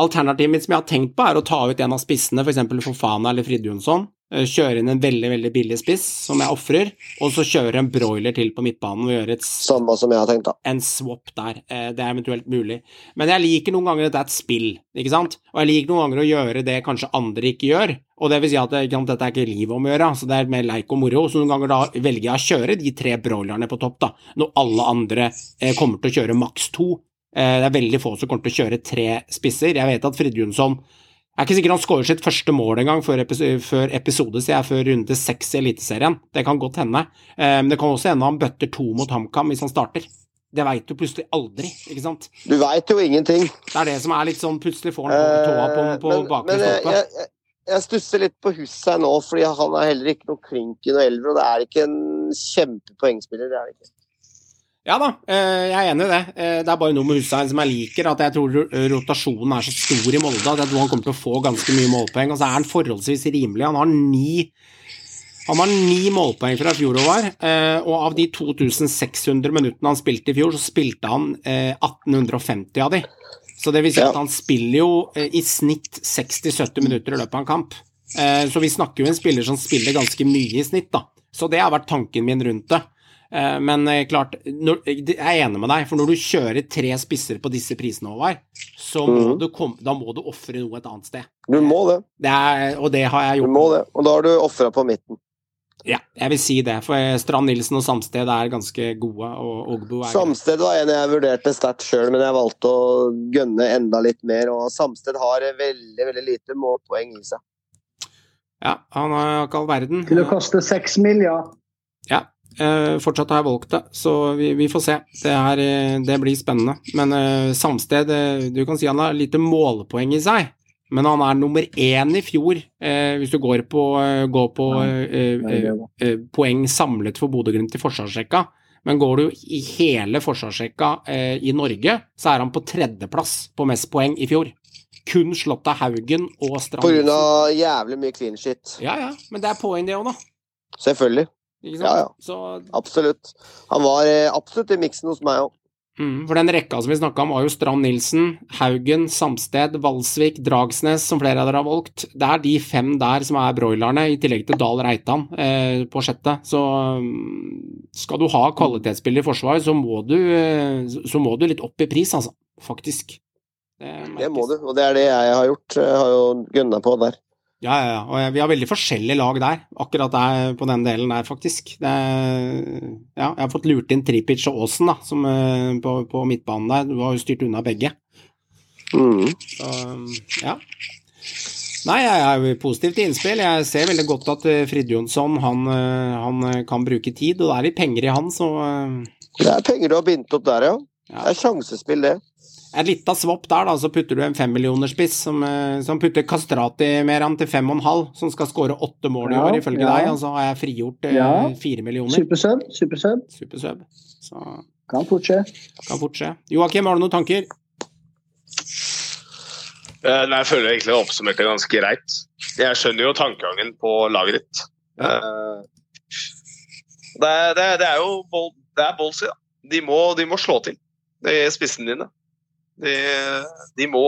Alternativet mitt som jeg har tenkt på, er å ta ut en av spissene, f.eks. Fofana eller Fridtjonsson. Eh, Kjøre inn en veldig veldig billig spiss, som jeg ofrer, og så kjøre en broiler til på midtbanen og gjøre et Samme som jeg har tenkt, da. en swap der. Eh, Det er eventuelt mulig. Men jeg liker noen ganger at det er et spill, ikke sant? Og jeg liker noen ganger å gjøre det kanskje andre ikke gjør. Og det vil si at sant, dette er ikke livet om å gjøre, så det er mer leik og moro. Så noen ganger da velger jeg å kjøre de tre broilerne på topp, da. Når alle andre eh, kommer til å kjøre maks to. Det er veldig få som kommer til å kjøre tre spisser. Jeg vet at Fridtjonsson jeg er ikke sikker han skårer sitt første mål engang før, episode, før episode, sier jeg, før runde seks i Eliteserien. Det kan godt hende. Eh, Men det kan også hende han bøtter to mot HamKam hvis han starter. Det veit du plutselig aldri, ikke sant. Du veit jo ingenting. Det er det som er litt sånn plutselig får han tåa på, på Eh, men bakre men stolpe. jeg, jeg, jeg stusser litt på Hussein nå, fordi han er heller ikke noe klink i noe elver, og det er ikke en kjempepoengspiller. det er det ikke. Ja da, eh, jeg er enig i det. Eh, Det er bare noe med Hussein som jeg liker, at jeg tror rotasjonen er så stor i Molde at jeg tror han kommer til å få ganske mye målpoeng. Og så er han forholdsvis rimelig. Han har ni han har ni målpoeng fra fjoråret, eh, og av de 2600 minuttene han spilte i fjor, så spilte han eh, 1850 av de. Så det vil si at han spiller jo i snitt 60-70 minutter i løpet av en kamp. Så vi snakker jo en spiller som spiller ganske mye i snitt, da. Så det har vært tanken min rundt det. Eh, Men eh, klart, når, jeg er enig med deg, for når du kjører tre spisser på disse prisene, Håvard, så må mm. du kom, da må du ofre noe et annet sted. Du må det. Det er, og det har jeg Du må det. Og da har du ofra på midten. Ja, jeg vil si det, for Strand Nilsen og Samsted er ganske gode, og Ogbo er Samsted var en jeg vurderte sterkt sjøl, men jeg valgte å gønne enda litt mer. Og Samsted har veldig veldig lite målpoeng i seg. Ja, han har ikke all verden. Til å koste seks mil, ja. Ja, fortsatt har jeg valgt det, så vi, vi får se. Det, er, eh, det blir spennende. Men eh, Samsted, eh, du kan si han har lite målpoeng i seg, men han er nummer én i fjor, eh, hvis du går på, eh, går på eh, eh, eh, poeng samlet for Bodø-Glimt i forsvarsrekka. Men går du i hele forsvarsrekka eh, i Norge, så er han på tredjeplass på mest poeng i fjor. Kun slått av Haugen og Strand. På grunn av jævlig mye clean shit. Ja, ja, men det er poeng det òg, da. Selvfølgelig. Ikke sant? Ja, ja. Så, Absolutt. Han var eh, absolutt i miksen hos meg òg. mm, for den rekka som vi snakka om, var jo Strand Nilsen, Haugen, Samsted, Valsvik, Dragsnes, som flere av dere har valgt. Det er de fem der som er broilerne, i tillegg til Dahl Reitan eh, på sjette. Så mm, skal du ha kvalitetsspiller i forsvar, så må du, eh, så må du litt opp i pris, altså. Faktisk. Det må du, og det er det jeg har gjort. Jeg har jo gunna på der. Ja, ja, ja. Og vi har veldig forskjellige lag der, akkurat der på den delen der, faktisk. Det er, ja, jeg har fått lurt inn Tripic og Aasen da, som, eh, på, på midtbanen der. Du har jo styrt unna begge. Mm. Så, ja. Nei, jeg er positiv til innspill. Jeg ser veldig godt at Fridjonsson Fridtjonsson han, eh, han eh, kan bruke tid, og det er litt penger i han, så eh, Det er penger du har bindt opp der, ja. Ja. Det er sjansespill, det. Et lita svopp der, da, så putter du en femmillionerspiss som, eh, som putter Kastrati mer an til fem og en halv, som skal skåre åtte mål i Ja, år, ifølge ja. deg, og så har jeg frigjort eh, Ja. fire millioner. Supersub, supersub. Supersub. Så Kan fort skje. kan fort skje. Joakim, har du noen tanker? Eh, Nei, jeg føler egentlig jeg oppsummerte det ganske greit. Jeg skjønner jo tankegangen på laget ditt. Eh, Det, det, det er jo bol, det er ballsy, da. De må, de må slå til, de spissene dine. De, de må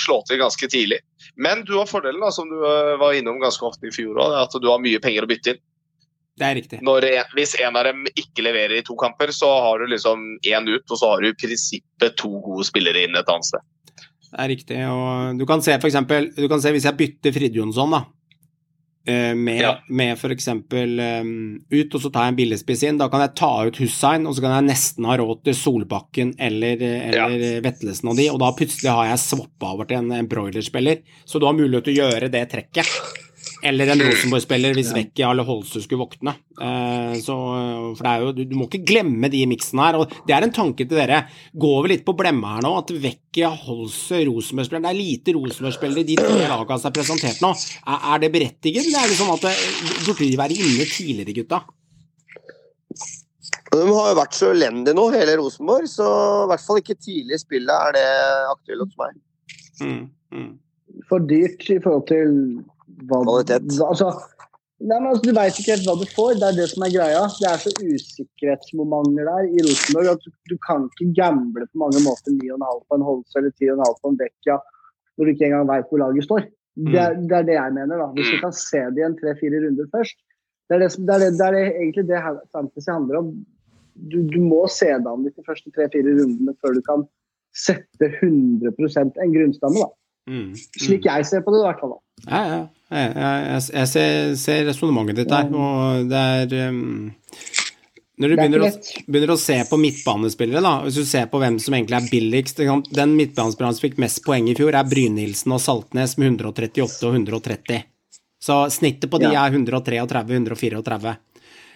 slå til ganske tidlig. Men du har fordelen, da, som du eh, var innom ganske ofte i fjor òg, at du har mye penger å bytte inn. Det er riktig. Når hvis en av dem ikke leverer i to kamper, så har du liksom én ut, og så har du i prinsippet to gode spillere inn et annet sted. Det er riktig. Og du kan se for eksempel Du kan se hvis jeg bytter Fridjonsson, da. Eh, Med, Ja. med eksempel um, ut, og så tar jeg en billigspiss inn. Da kan jeg ta ut Hussein, og så kan jeg nesten ha råd til Solbakken eller, eller Vetlesen og de, og da plutselig har jeg swappa over til en, en broilerspiller. Så du har mulighet til å gjøre det trekket. Eller en Rosenborg-spiller hvis Vecchia eller Holse skulle våkne. Eh, så, for det er jo, du, du må ikke glemme de miksene her. og Det er en tanke til dere. Går vi litt på blemma her nå, at Vecchia, Holse, Rosenborg-spillere Det er lite Rosenborg-spillere i de tre lagene som er presentert nå. Er, er det berettiget, eller er det sånn at det, burde de være inne tidligere, gutta? De har jo vært så elendige nå, hele Rosenborg, så i hvert fall ikke tidlig i spillet er det aktuelt hos meg. Mm, mm. For dyrt i forhold til hva Kvalitet. Altså, nei, men altså, du veit ikke helt hva du får. Det er det som er greia. Det er så usikkerhetsmomenter der i Rosenborg at du, du kan ikke gamble på mange måter 9,5 på en Holse eller 10,5 på en Vecchia når du ikke engang veit hvor laget står. Det er, det er det jeg mener. da. Hvis du kan se det i en tre-fire runder først. Det er, det, det, er det, det er det, egentlig det Fantasy handler om. Du, du må se deg an de første tre-fire rundene før du kan sette 100% en grunnstamme. da. Mm, Slik jeg ser på det, i hvert fall. da. Ja, ja. Jeg, jeg, jeg, ser, ser resonnementet ditt der, og det er um, Når du er begynner å, begynner å se på midtbanespillere, da, hvis du ser på hvem som egentlig er billigst? Den midtbanespilleren som fikk mest poeng i fjor, er Brynildsen og Saltnes med 138 og 130. Så snittet på de Ja. er 133-134.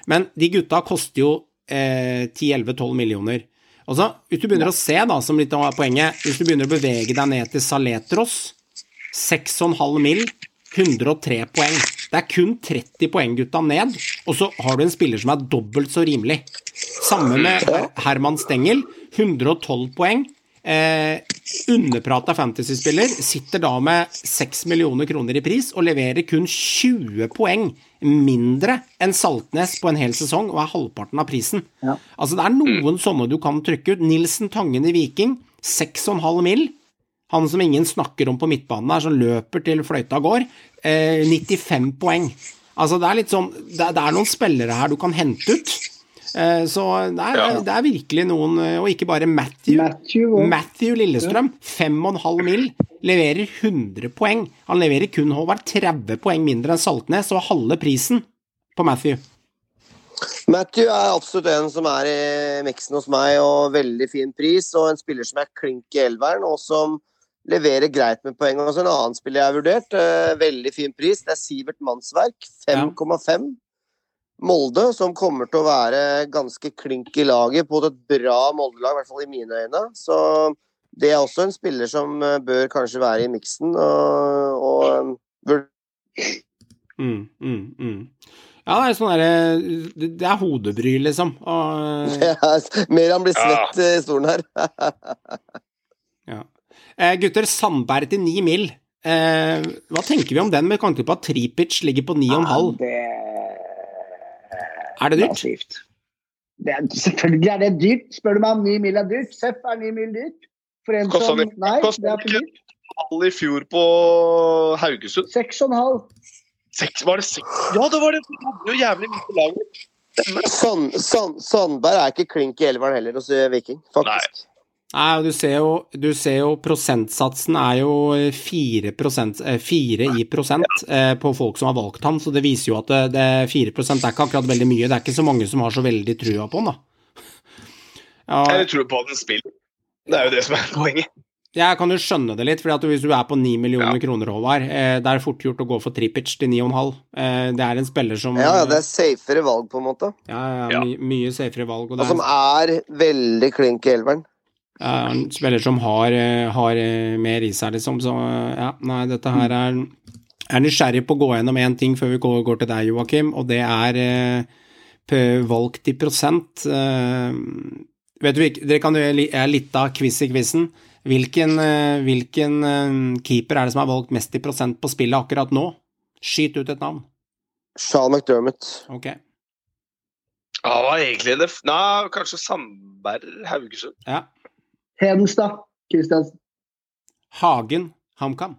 Men de gutta koster jo eh, 10-11-12 millioner. Og så, hvis du begynner å se, da, som litt av poenget, hvis du begynner å bevege deg ned til Saletros 6,5 mill., 103 poeng. Det er kun 30 poeng gutta ned, og så har du en spiller som er dobbelt så rimelig. Samme med Herman Stengel, 112 poeng. Eh, underprata fantasyspiller sitter da med 6 millioner kroner i pris og leverer kun 20 poeng mindre enn Saltnes på en hel sesong og er halvparten av prisen. Ja. Altså Det er noen sånne du kan trykke ut. Nilsen Tangen i Viking, 6,5 mill. Han som ingen snakker om på midtbanen her, som løper til fløyta går. Eh, 95 poeng. Altså Det er litt sånn Det, det er noen spillere her du kan hente ut. Eh, så det er, Ja. det er virkelig noen Og ikke bare Matthew. Matthew Matthew Lillestrøm, 5,5 mil. leverer 100 poeng. Han leverer kun Håvard 30 poeng mindre enn Saltnes, og halve prisen på Matthew. Matthew er absolutt en som er i miksen hos meg, og veldig fin pris. Og en spiller som er klink i elveren, og som leverer greit med poeng. Og så en annen spiller jeg har vurdert, eh, veldig fin pris, det er Sivert Mannsverk. 5,5. Molde, som kommer til å være ganske klink i laget på et bra Molde-lag, i hvert fall i mine øyne. Så Det er også en spiller som eh, bør kanskje være i miksen. Og, og eh, Mm, mm, mm. Ja, det er sånn derre Det det er hodebry, liksom. Og, [LAUGHS] er mer han blir svett ja. i stolen her. [LAUGHS] eh, gutter, Sandberg til ni mil. Eh, hva tenker vi om den med tanke på at Tripic ligger på ni og en halv? Det Er det dyrt? Det er, selvfølgelig er det dyrt. Spør du meg om ni mil er dyrt? Seff er ni mil dyrt. For en som det- Nei, det er for dyrt. Halv i fjor på Haugesund. Seks og en halv. Seks, var det seks? Ja, det var det! De hadde jo jævlig mye på laget. Sand, Sand, Sandberg er ikke klink i elveren heller hos Viking, faktisk. Nei, og du ser jo, du ser jo prosentsatsen er jo 4, prosent, eh, 4 i prosent eh, på folk som har valgt han, så det viser jo at det, det 4 er ikke akkurat veldig mye. Det er ikke så mange som har så veldig trua på han, da. Ja, Eller tror på at den spiller. Det er jo det som er poenget. jeg kan jo skjønne det litt, fordi hvis du er på 9 millioner Ja. kroner, Håvard, eh, det er fort gjort å gå for Tripic til 9,5. Eh, det er en spiller som Ja, ja, det er safere valg, på en måte. ja, ja, Ja. My, mye safere valg. Og Og som er er veldig klink i elveren. En spiller som har, eh, har eh, mer i seg, liksom. Så ja, nei, dette her er Jeg er nysgjerrig på å gå gjennom én ting før vi går, går til deg, Joakim, og det er eh, valgt i prosent. Eh, vet du, dere kan gjøre li- er litt av quiz i quizen. Hvilken, eh, hvilken eh, keeper er det som har valgt mest i prosent på spillet akkurat nå? Skyt ut et navn. Sean McDermott. Ok. Ja, egentlig det Nei, kanskje Sandberg Haugesund. Ja. Hedenstad. Kristiansen. Hagen HamKam.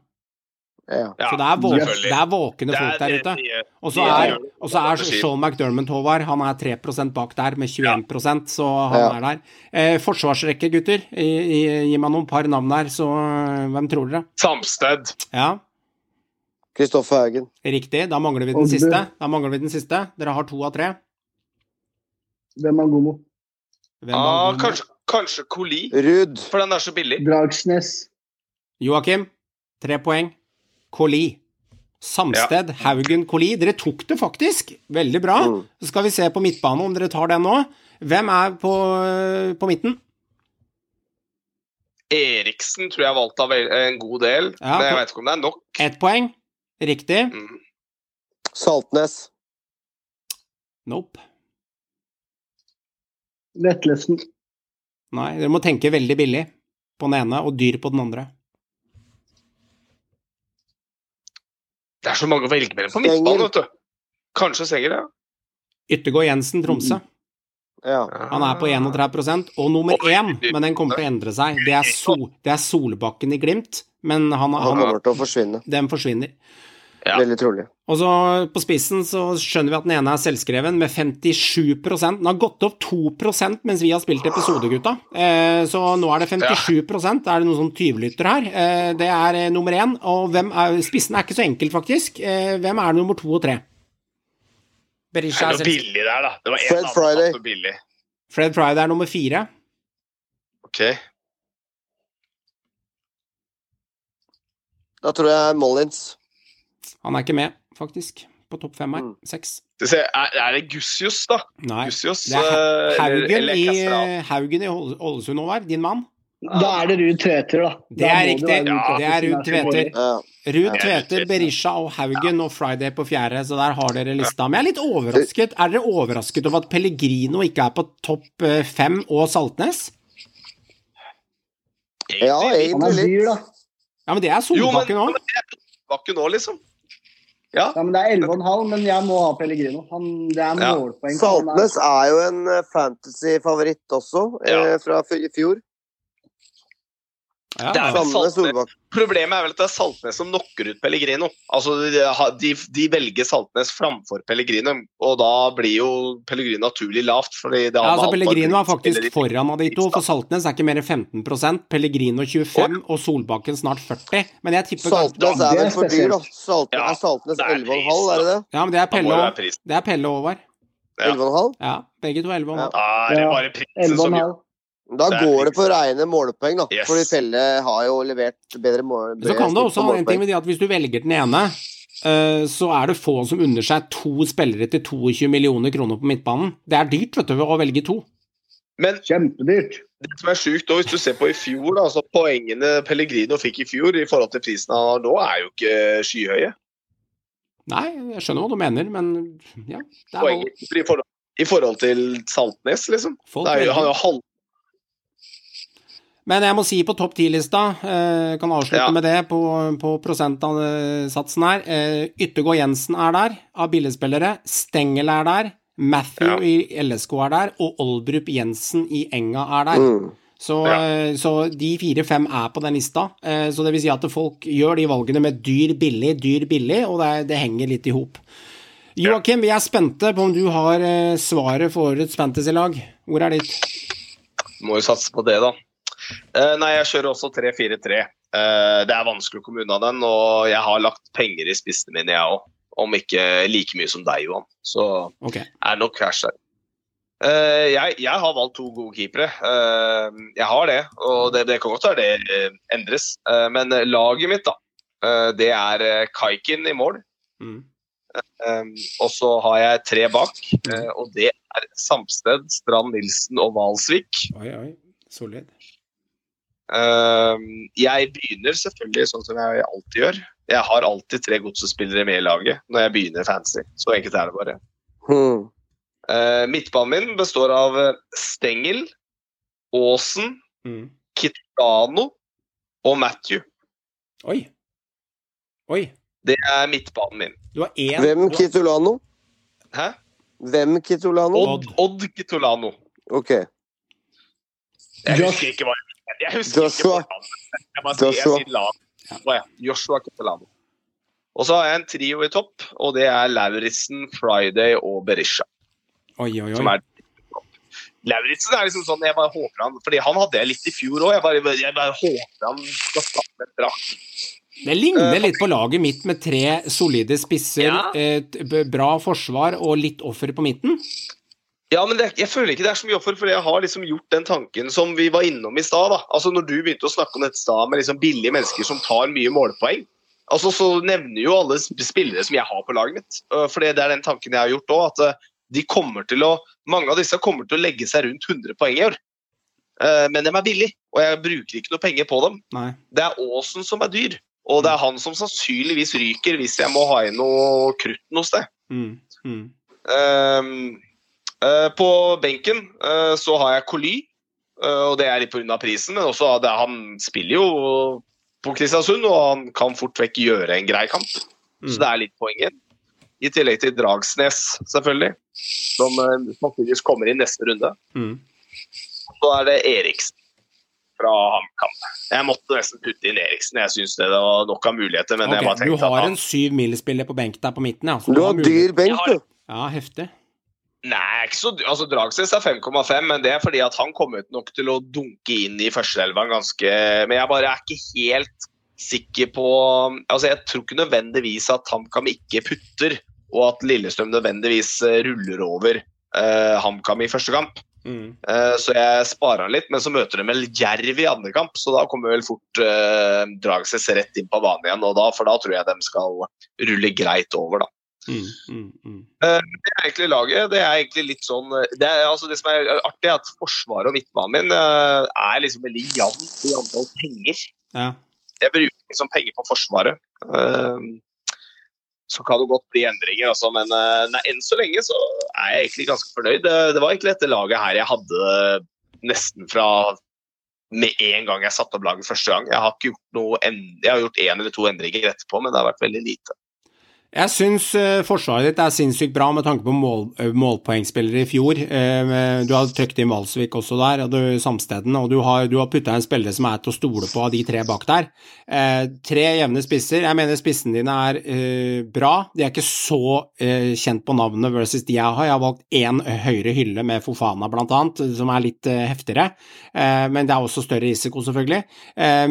Ja. Så det er, våk, det er våkne Det folk er der ute. Og så er, er. Sean McDermott, Håvard, han er 3% bak der, med 21% så han Ja. er der. Eh, forsvarsrekke, gutter. I, i, gi meg noen par navn her, så eh, hvem tror dere? Samsted. Ja, Kristoffer Haugen. riktig. Da mangler vi den Og du- siste. Da mangler vi den siste. Dere har to av tre. Bemangomo. Hvem Ah, valgte kanskje, kanskje Coli, Ruud. for den er så billig. Dragsnes. Joakim, tre poeng. Koli. Samsted, Haugen, Koli. Dere tok det faktisk. Veldig bra. Mm. Så skal vi se på midtbane om dere tar den nå. Hvem er på, på midten? Eriksen tror jeg valgte av en god del, Ja, men jeg veit ikke om det er nok. Ett poeng. Riktig. Mm. Saltnes. Nope. Vetlesen. Nei, dere må tenke veldig billig på den ene og dyr på den andre. Det er så mange å velge mellom på Stenger. midtbanen, vet du. Kanskje Senger, ja. Yttergård Jensen, Tromsø. Ja. Han er på 31% og nummer én, men den kommer til å endre seg. Det er, Sol, det er Solbakken i Glimt, men han, Han han, kommer til å forsvinne. den forsvinner. Ja. Veldig trolig. Og så på spissen så skjønner vi at den ene er selvskreven med 57 Den har gått opp 2% mens vi har spilt episode, gutta. Eh, så nå er det 57% Er det noen sånn tyvlytter her? Eh, det er eh, nummer én. Og hvem er, spissen er ikke så enkelt, faktisk. Eh, hvem er nummer to og tre? Berisha er er billig der, da. Det var Fred annen Friday. billig. Fred Friday er nummer fire. Ok. Da tror jeg Mollins. Han er ikke med, faktisk, på topp fem her. Mm. Seks. Skal vi se, Er, er det Gussius, da? Nei. Gussius, Det er Haugen, eller- eller i, Haugen i Ålesund Ålesund, her, Din mann. Da er det Ruud Tveter, da. Det er riktig. Det er Ruud er Tveter. Ruud Tveter, Berisha og Haugen og Friday på fjerde, så der har dere lista. Men jeg er litt overrasket. Er dere overrasket over at Pellegrino ikke er på topp eh, fem og Saltnes? ja, egentlig litt. Ja, men det er Jo, men- Solbakken òg. Var ikke liksom. Ja. Ja, men Det er 11,5, men jeg må ha Pellegrino. Han, det er målpoeng. Ja. Saltnes er jo en eh, fantasy-favoritt også, Ja. eh, fra i fjor. Ja, Det er vel Saltnes. Problemet er vel at det er Saltnes som knocker ut Pellegrino. Altså, de, de, de velger Saltnes framfor Pellegrino, og da blir jo Pellegrino naturlig lavt. fordi det Ja, altså Pellegrino er faktisk foran av de to, for Saltnes er ikke mer enn 15% Pellegrino 25 og Solbakken snart 40. Men jeg tipper Saltnes er er vel for dyr, da. Saltnes, Ja, er Saltnes er 11,5, er det det? Ja, men det er Pelle det er Pelle og Håvard. Ja. 11,5? Ja, begge to 11,5. Ja, er det Ja. bare prisen som gjør 11,5. Da Det går det på rene målpoeng, da. Yes. Fordi Pelle har jo levert bedre mål. Så kan det også ha en ting med det at hvis du velger den ene, eh, så er det få som unner seg to spillere til 22 millioner kroner på midtbanen. Det er dyrt, vet du, å velge to. Men Kjempedyrt. det som er sjukt, hvis du ser på i fjor, da, altså poengene Pellegrino fikk i fjor i forhold til prisen han har nå, er jo ikke skyhøye. Nei, jeg skjønner hva du mener, men ja. Det er Poenget i forhold, i forhold til Saltnes, liksom. folk Det er jo, han er jo halv... Men jeg må si på topp ti-lista, eh, kan avslutte Ja. med det på, på prosentsatsen her. Eh, Yttergård Jensen er der, av billedspillere. Stengel er der. Matthew i LSK er der, og Olbrup Jensen i Enga er der. Mm. Så, Ja. eh, så de fire-fem er på den lista. Eh, Så det vil si at folk gjør de valgene med dyr, billig, dyr, billig, og det, det henger litt i hop. Joakim, vi er spente på om du har svaret for årets fantasy-lag. Hvor er ditt? Må jo satse på det, da. Eh, nei, jeg kjører også 3-4-3. Eh, det er vanskelig å komme unna den, og jeg har lagt penger i spissene mine, jeg òg. Om ikke like mye som deg, Johan. Så okay. er nok cash der. Uh, jeg, jeg har valgt to gode keepere. Uh, jeg har det, og det, det kan godt være det uh, endres. Men laget mitt, da, det er Kaikin i mål. Mm. Og så har jeg tre bak, eh, og det er Samsted, Strand Nilsen og Valsvik. Oi, oi. Solid. Um, jeg begynner selvfølgelig sånn som jeg alltid gjør. Jeg har alltid tre godsespillere med i laget når jeg begynner fancy. Så enkelt er det bare. Hmm. Uh, midtbanen min består av eh, Stengel, Aasen, Mm. Kitano og Matthew. Oi. Oi. Det er midtbanen min. Du har én Hvem Kitolano? Hæ? Hvem Kitolano? Odd, Odd Kitolano. Ok. Jeg husker ikke hva jeg husker Joshua. ikke hvordan. Jeg bare sier, jeg sier lag. Oh, ja. Joshua Kitolano. Og så har jeg en trio i topp, og det er Lauritzen, Friday og Berisha. Oi, oi, oi. Lauritzen er liksom sånn Jeg bare håper han Fordi han hadde jeg litt i fjor òg. Jeg, bare- jeg bare håper han skal starte et brak. Det ligner litt på laget mitt med tre solide spisser, Ja. et bra forsvar og litt offer på midten. Ja, men det, jeg føler ikke det er så mye offer, for jeg har liksom gjort den tanken som vi var innom i stad. Altså Når du begynte å snakke om dette stad med liksom billige mennesker som tar mye målpoeng, altså så nevner jo alle spillere som jeg har på laget mitt. Øh, For det er den tanken jeg har gjort òg, at øh, de kommer til å, mange av disse kommer til å legge seg rundt 100 poeng i år. Eh, Men de er billige, og jeg bruker ikke noe penger på dem. Nei. Det er Aasen som er dyr, og det er han som sannsynligvis ryker hvis jeg må ha inn noe krutt noe sted. Mm. Mm. Eh, på benken eh, så har jeg Coly, eh, og det er litt pga. prisen. Men også det, han spiller jo på Kristiansund, og han kan fort vekk gjøre en grei kamp. Så det er litt poenget. I tillegg til Dragsnes, selvfølgelig, som eh, sannsynligvis kommer i neste runde. Mm. Så er det Eriksen fra HamKam. Jeg måtte nesten putte inn Eriksen. Jeg syns det var nok av muligheter, men jeg bare du har at en han syv mil-spiller på benk der på midten, ja. så Du har mulighet- dyr benk, du. Ja, heftig. Nei, ikke så, altså Dragsnes er 5,5, men det er fordi at han kommer ut nok til å dunke inn i førsteelveren ganske Men jeg bare er ikke helt sikker på Altså, jeg tror ikke nødvendigvis at HamKam ikke putter, og at Lillestrøm nødvendigvis eh, ruller over uh, HamKam i første kamp. Mm. Uh, så jeg sparer han litt, men så møter de vel Jerv i andre kamp, så da kommer vel fort uh, Dragsnes rett inn på banen igjen, da, for da tror jeg de skal rulle greit over, da. Mm. Mm. Mm. Det er egentlig laget. Det er egentlig litt sånn Det, er, altså det som er artig, er at forsvaret og midtbanen min eh, er liksom veldig jevnt i antall penger. Ja. Jeg bruker liksom penger på Forsvaret. Eh, så kan det godt bli endringer, altså, men eh, nei, enn så lenge så er jeg egentlig ganske fornøyd. Det, det var egentlig dette laget her jeg hadde nesten fra med en gang jeg satte opp laget første gang. Jeg har ikke gjort noe jeg har gjort én eller to endringer etterpå, men det har vært veldig lite. Jeg syns eh, forsvaret ditt er sinnssykt bra med tanke på mål, eh, målpoengspillere i fjor. Eh, du har trykt inn Valsvik også der, og du, Samsteden, og du har, du har putta inn spillere som er til å stole på av de tre bak der. Tre jevne spisser. Jeg mener spissene dine er bra. De er ikke så kjent på navnet versus de jeg har. Jeg har valgt én høyre hylle med Fofana blant annet, som er litt heftigere. Men det er også større risiko, selvfølgelig.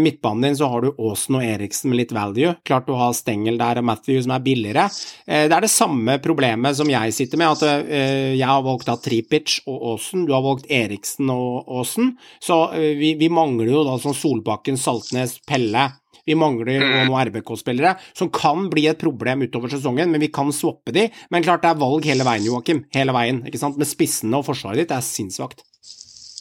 Midtbanen din så har du Aasen og Eriksen med litt value. Klart du har Stengel der og Matthew som er billigere. Eh, det er det samme problemet som jeg sitter med, at eh, jeg har valgt da Tripic og Aasen, du har valgt Eriksen og Aasen. Så eh, vi, vi mangler jo da sånn Solbakken, Saltnes, Pelle. Vi mangler jo noen RBK-spillere, som kan bli et problem utover sesongen, men vi kan swappe de. Men klart det er valg hele veien, Joakim. Hele veien, ikke sant. Med spissene og forsvaret ditt, det er sinnssvakt.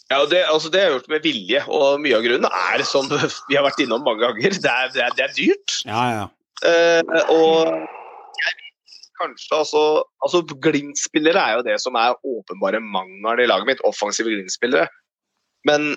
Ja, det, altså det har jeg gjort med vilje, og mye av grunnen er, som [LAUGHS] vi har vært innom mange ganger, det er, det er, det er dyrt. Ja, ja. Uh, og kanskje altså, altså Glimt-spillere er jo det som er åpenbare mangelen i laget mitt. Offensive Glimt-spillere. Men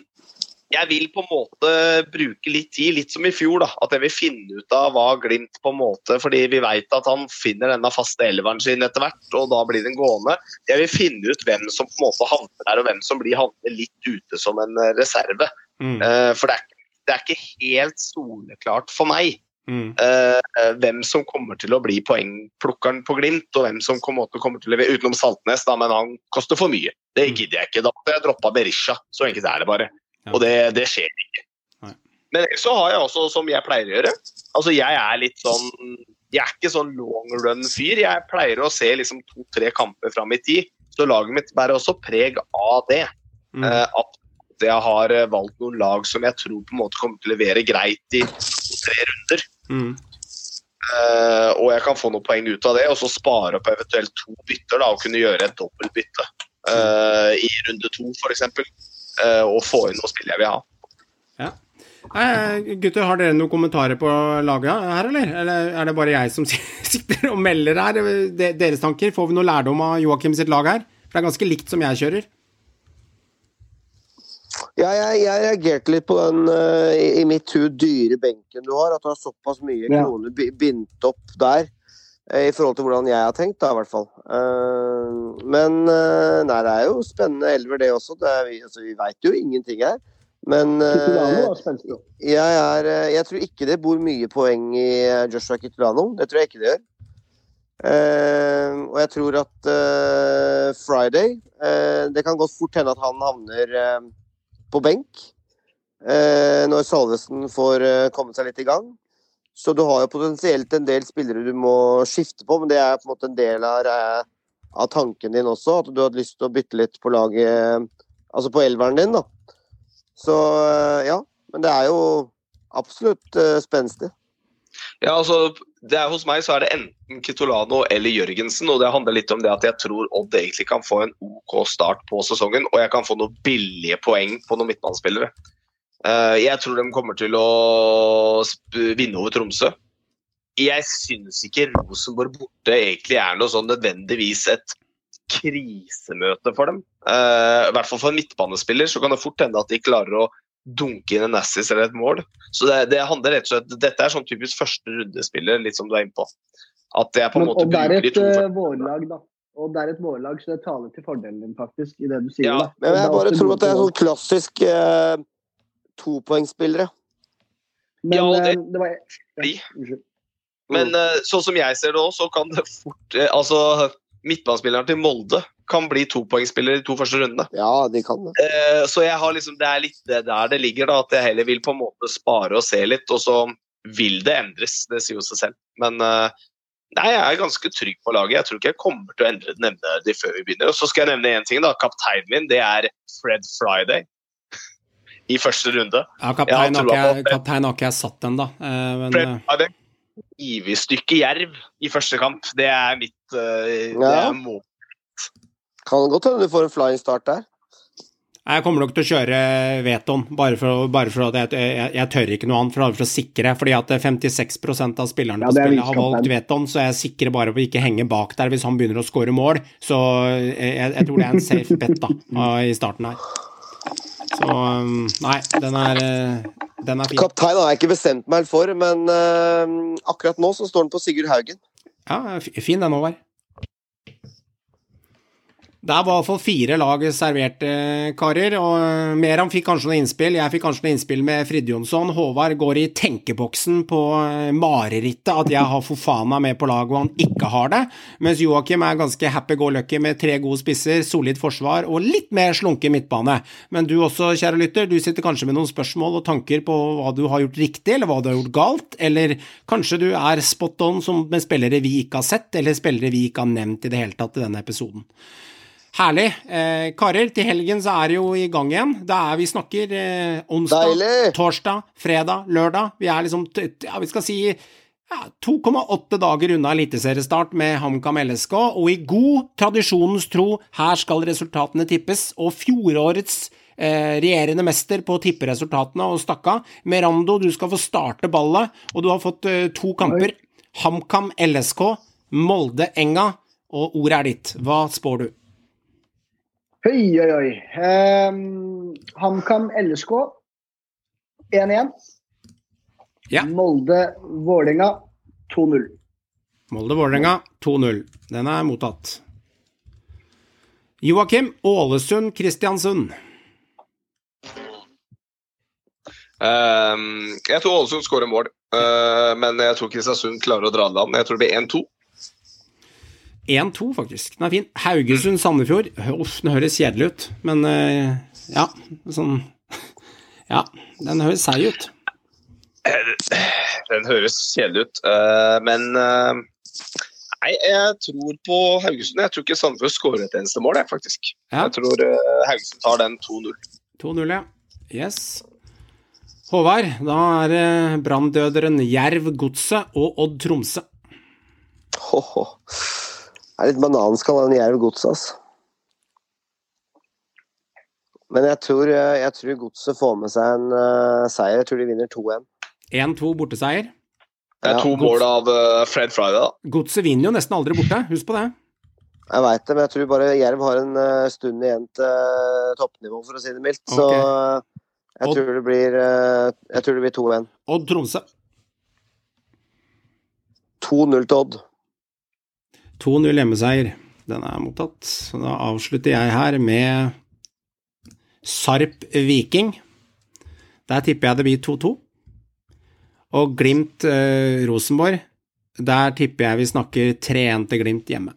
jeg vil på en måte bruke litt tid, litt som i fjor. da, At jeg vil finne ut av hva Glimt på en måte Fordi vi vet at han finner denne faste elveren sin etter hvert, og da blir den gående. Jeg vil finne ut hvem som på en måte havner der, og hvem som blir havner litt ute som en reserve. Mm. Uh, for det er, det er ikke helt soleklart for meg Mm. eh, hvem som kommer til å bli poengplukkeren på Glimt, og hvem som kommer, til å levere utenom Saltnes, da, men han koster for mye. Det Mm. gidder jeg ikke. Da hadde jeg droppa Berisha. Så enkelt er det bare. Ja. Og det, det skjer ikke. Nei. Men så har jeg også, som jeg pleier å gjøre Altså, jeg er litt sånn Jeg er ikke sånn long run-fyr. Jeg pleier å se liksom to-tre kamper fram i tid. Så laget mitt bærer også preg av det. Mm. Eh, at jeg har eh, valgt noen lag som jeg tror på en måte kommer til å levere greit i to-tre runder. Mm. Uh, og jeg kan få noen poeng ut av det, og så spare opp eventuelt to bytter da, og kunne gjøre et dobbelt bytte eh, i runde to f.eks. Uh, og få inn noen spill jeg vil ha. Eh, gutter, har dere noen kommentarer på laget her, eller? Eller er det bare jeg som [LAUGHS] sitter og melder her? De- Deres tanker? Får vi noe lærdom av Joakim sitt lag her? For det er ganske likt som jeg kjører. Ja, jeg, jeg reagerte litt på den uh, i, mitt hud dyre benken du har. At du har såpass mye Ja. kroner bindt opp der. Uh, I forhold til hvordan jeg har tenkt, da, i hvert fall. Uh, men nei, det er jo spennende elver, det også. Det er, vi, altså, vi veit jo ingenting her. Men jeg, er, jeg tror ikke det bor mye poeng i Joshua Kittilano. Det tror jeg ikke det gjør. Uh, og jeg tror at uh, Friday uh, Det kan godt fort hende at han havner på benk eh, når Salvesen får eh, kommet seg litt i gang. Så du har jo potensielt en del spillere du må skifte på, men det er på en måte en del av, eh, av tanken din også. At du hadde lyst til å bytte litt på laget, altså på elveren din, da. Så ja. Men det er jo absolutt eh, spenstig. Ja, altså, det er, hos meg så er det enten Kitolano eller Jørgensen, og det handler litt om det at jeg tror Odd egentlig kan få en OK start på sesongen, og jeg kan få noen billige poeng på noen midtbanespillere. Eh, jeg tror de kommer til å vinne over Tromsø. Jeg syns ikke Rosenborg borte egentlig er noe sånn nødvendigvis et krisemøte for dem. Eh, I hvert fall for en midtbanespiller så kan det fort hende at de klarer å dunke inn en assis eller et mål. Så det, det handler rett og slett Dette er sånn typisk første rundespiller, litt som du er inne på. At jeg på en Men, måte det er bruker de et to eh, vårlag, da. Og det er et vårlag, så det taler til fordelen din, faktisk, i det du sier. Ja. Men jeg er bare tror at det er sånn klassisk eh, topoengsspillere. Men Ja, det- eh, det var jeg. Ja, Men eh, sånn som jeg ser det òg, så kan det fort eh, Altså, midtbanespilleren til Molde kan bli topoengsspiller i de to første rundene. Ja, de kan det. Eh, så jeg har liksom, det er litt det der det ligger, da. At jeg heller vil på en måte spare og se litt, og så vil det endres. Det sier jo seg selv. Men eh, nei, jeg er ganske trygg på laget. Jeg tror ikke jeg kommer til å endre det nevneverdig før vi begynner. Og så skal jeg nevne én ting, da. Kapteinen min, det er Fred Friday. I første runde. Ja, kaptein, Ja, har ikke, jeg jeg- på det. kaptein har ikke jeg satt ennå. Eh, men Fred eh, Friday. Ivig-stykke jerv i første kamp. Det er mitt eh, det er mål. Kan godt hende du får en flying start der. jeg kommer nok til å kjøre Veton, bare for, bare for at jeg, jeg, jeg tør ikke noe annet, for, for å sikre. Fordi at 56 av spillerne Ja, på spillet har valgt Veton, så jeg sikrer bare på å ikke henge bak der hvis han begynner å skåre mål. Så jeg, jeg tror det er en safe bet da, i starten her. Så um, nei, den er, eh, den er fin. Kaptein har jeg ikke bestemt meg for, men uh, akkurat nå så står den på Sigurd Haugen. Ja, fin den òg var. Det var i hvert fall fire lag servert, eh, karer. og eh, Meran fikk kanskje noen innspill. Jeg fikk kanskje noen innspill med Fridtjonsson. Håvard går i tenkeboksen på eh, marerittet at jeg har Fofana med på laget og han ikke har det. Mens Joakim er ganske happy-go-lucky med tre gode spisser, solid forsvar og litt mer slunken midtbane. Men du også, kjære lytter, du sitter kanskje med noen spørsmål og tanker på hva du har gjort riktig, eller hva du har gjort galt. Eller kanskje du er spot on med spillere vi ikke har sett, eller spillere vi ikke har nevnt i det hele tatt i denne episoden. Herlig. Eh, karer, til helgen så er det jo i gang igjen. Det er vi snakker eh, onsdag, Deilig! torsdag, fredag, lørdag. Vi er liksom, ja, vi skal si ja, 2,8 dager unna eliteseriestart med HamKam LSK, og i god tradisjonens tro, her skal resultatene tippes, og fjorårets eh, regjerende mester på å tippe resultatene og stakka. Merando, du skal få starte ballet, og du har fått eh, to kamper. HamKam LSK, Molde Enga, og ordet er ditt. Hva spår du? Oi, oi, oi. Um, HamKam LSK 1-1. Ja. Molde-Vålerenga 2-0. Molde-Vålerenga 2-0. Den er mottatt. Joakim, Ålesund-Kristiansund. Um, jeg tror Ålesund skårer mål, uh, men jeg tror Kristiansund klarer å dra det an. Jeg tror det blir 1-2. 1-2, faktisk. Den er fin. Haugesund-Sandefjord. Uff, den høres kjedelig ut, men eh, ja, sånn [LAUGHS] Ja, den høres seig ut. Den høres kjedelig ut, eh, men eh, Nei, jeg tror på Haugesund. Jeg tror ikke Sandefjord skårer et eneste mål, jeg, faktisk. Ja. Jeg tror Haugesund tar den 2-0. 2-0, ja. Yes. Håvard, da er det branndøderen Jerv Godset og Odd Tromsø. Ho, ho. Det er litt bananskall en Jerv gods, altså. Men jeg tror, eh, jeg tror Godset får med seg en uh, seier. Jeg tror de vinner 2-1. 1-2 borteseier. Det er to mål av uh, Fred Friday, da. Godset vinner jo nesten aldri borte, husk på det. Jeg veit det, men jeg tror bare Jerv har en uh, stund igjen til toppnivå, for å si det mildt. Så Ok. eh, jeg Odd... tror det blir, jeg tror det blir 2-1. Odd Tromsø. 2-0 til Odd. 2-0 hjemmeseier. Den er mottatt. Så da avslutter jeg her med Sarp Viking. Der tipper jeg det blir 2-2. Og Glimt eh, Rosenborg. Der tipper jeg vi snakker 3-1 til Glimt hjemme.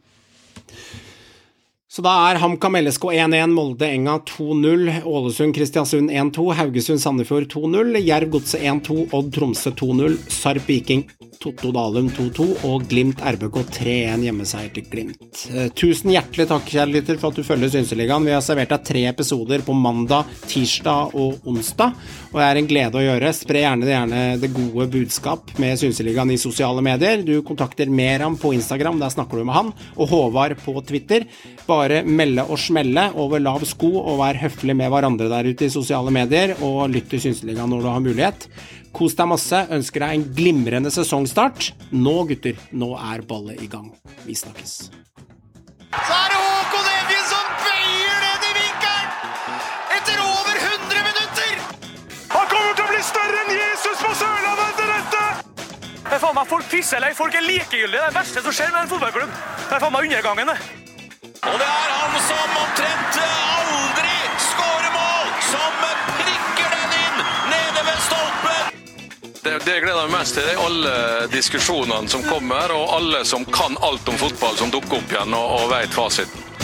Så da er HamKam LSK 1-1, Molde Enga 2-0, Ålesund Kristiansund 1-2, Haugesund Sandefjord 2-0, Jerv Godset 1-2, Odd Tromsø 2-0, Sarp Viking Totto Dalum 2-2 og Glimt RBK 3-1 hjemmeseier til Glimt. Eh, Tusen hjertelig takk, kjære lytter, for at du følger Synseligaen. Vi har servert deg tre episoder på mandag, tirsdag og onsdag, og det er en glede å gjøre. Spre gjerne gjerne det gode budskap med Synseligaen i sosiale medier. Du kontakter Meram på Instagram, der snakker du med han, og Håvard på Twitter. Bare melde og smelle over lav sko, og vær høflig med hverandre der ute i sosiale medier, og lytt til Synseligaen når du har mulighet. Kos deg masse, ønsker deg en glimrende sesongstart. Nå, gutter, nå er ballet i gang. Vi snakkes. Så er det Håkon Evjen som bøyer ned i vinkelen! Etter over 100 minutter! Han kommer til å bli større enn Jesus på Sørlandet etter dette! Det er faen meg Folk pisser eller Folk er likegyldige. Det er det verste som skjer med en fotballklubb. Det er faen meg undergangen, det. Og det er han som omtrent aldri skårer mål, som Det, det jeg gleder meg mest til, er alle diskusjonene som kommer, og alle som kan alt om fotball, som dukker opp igjen og, og vet fasiten.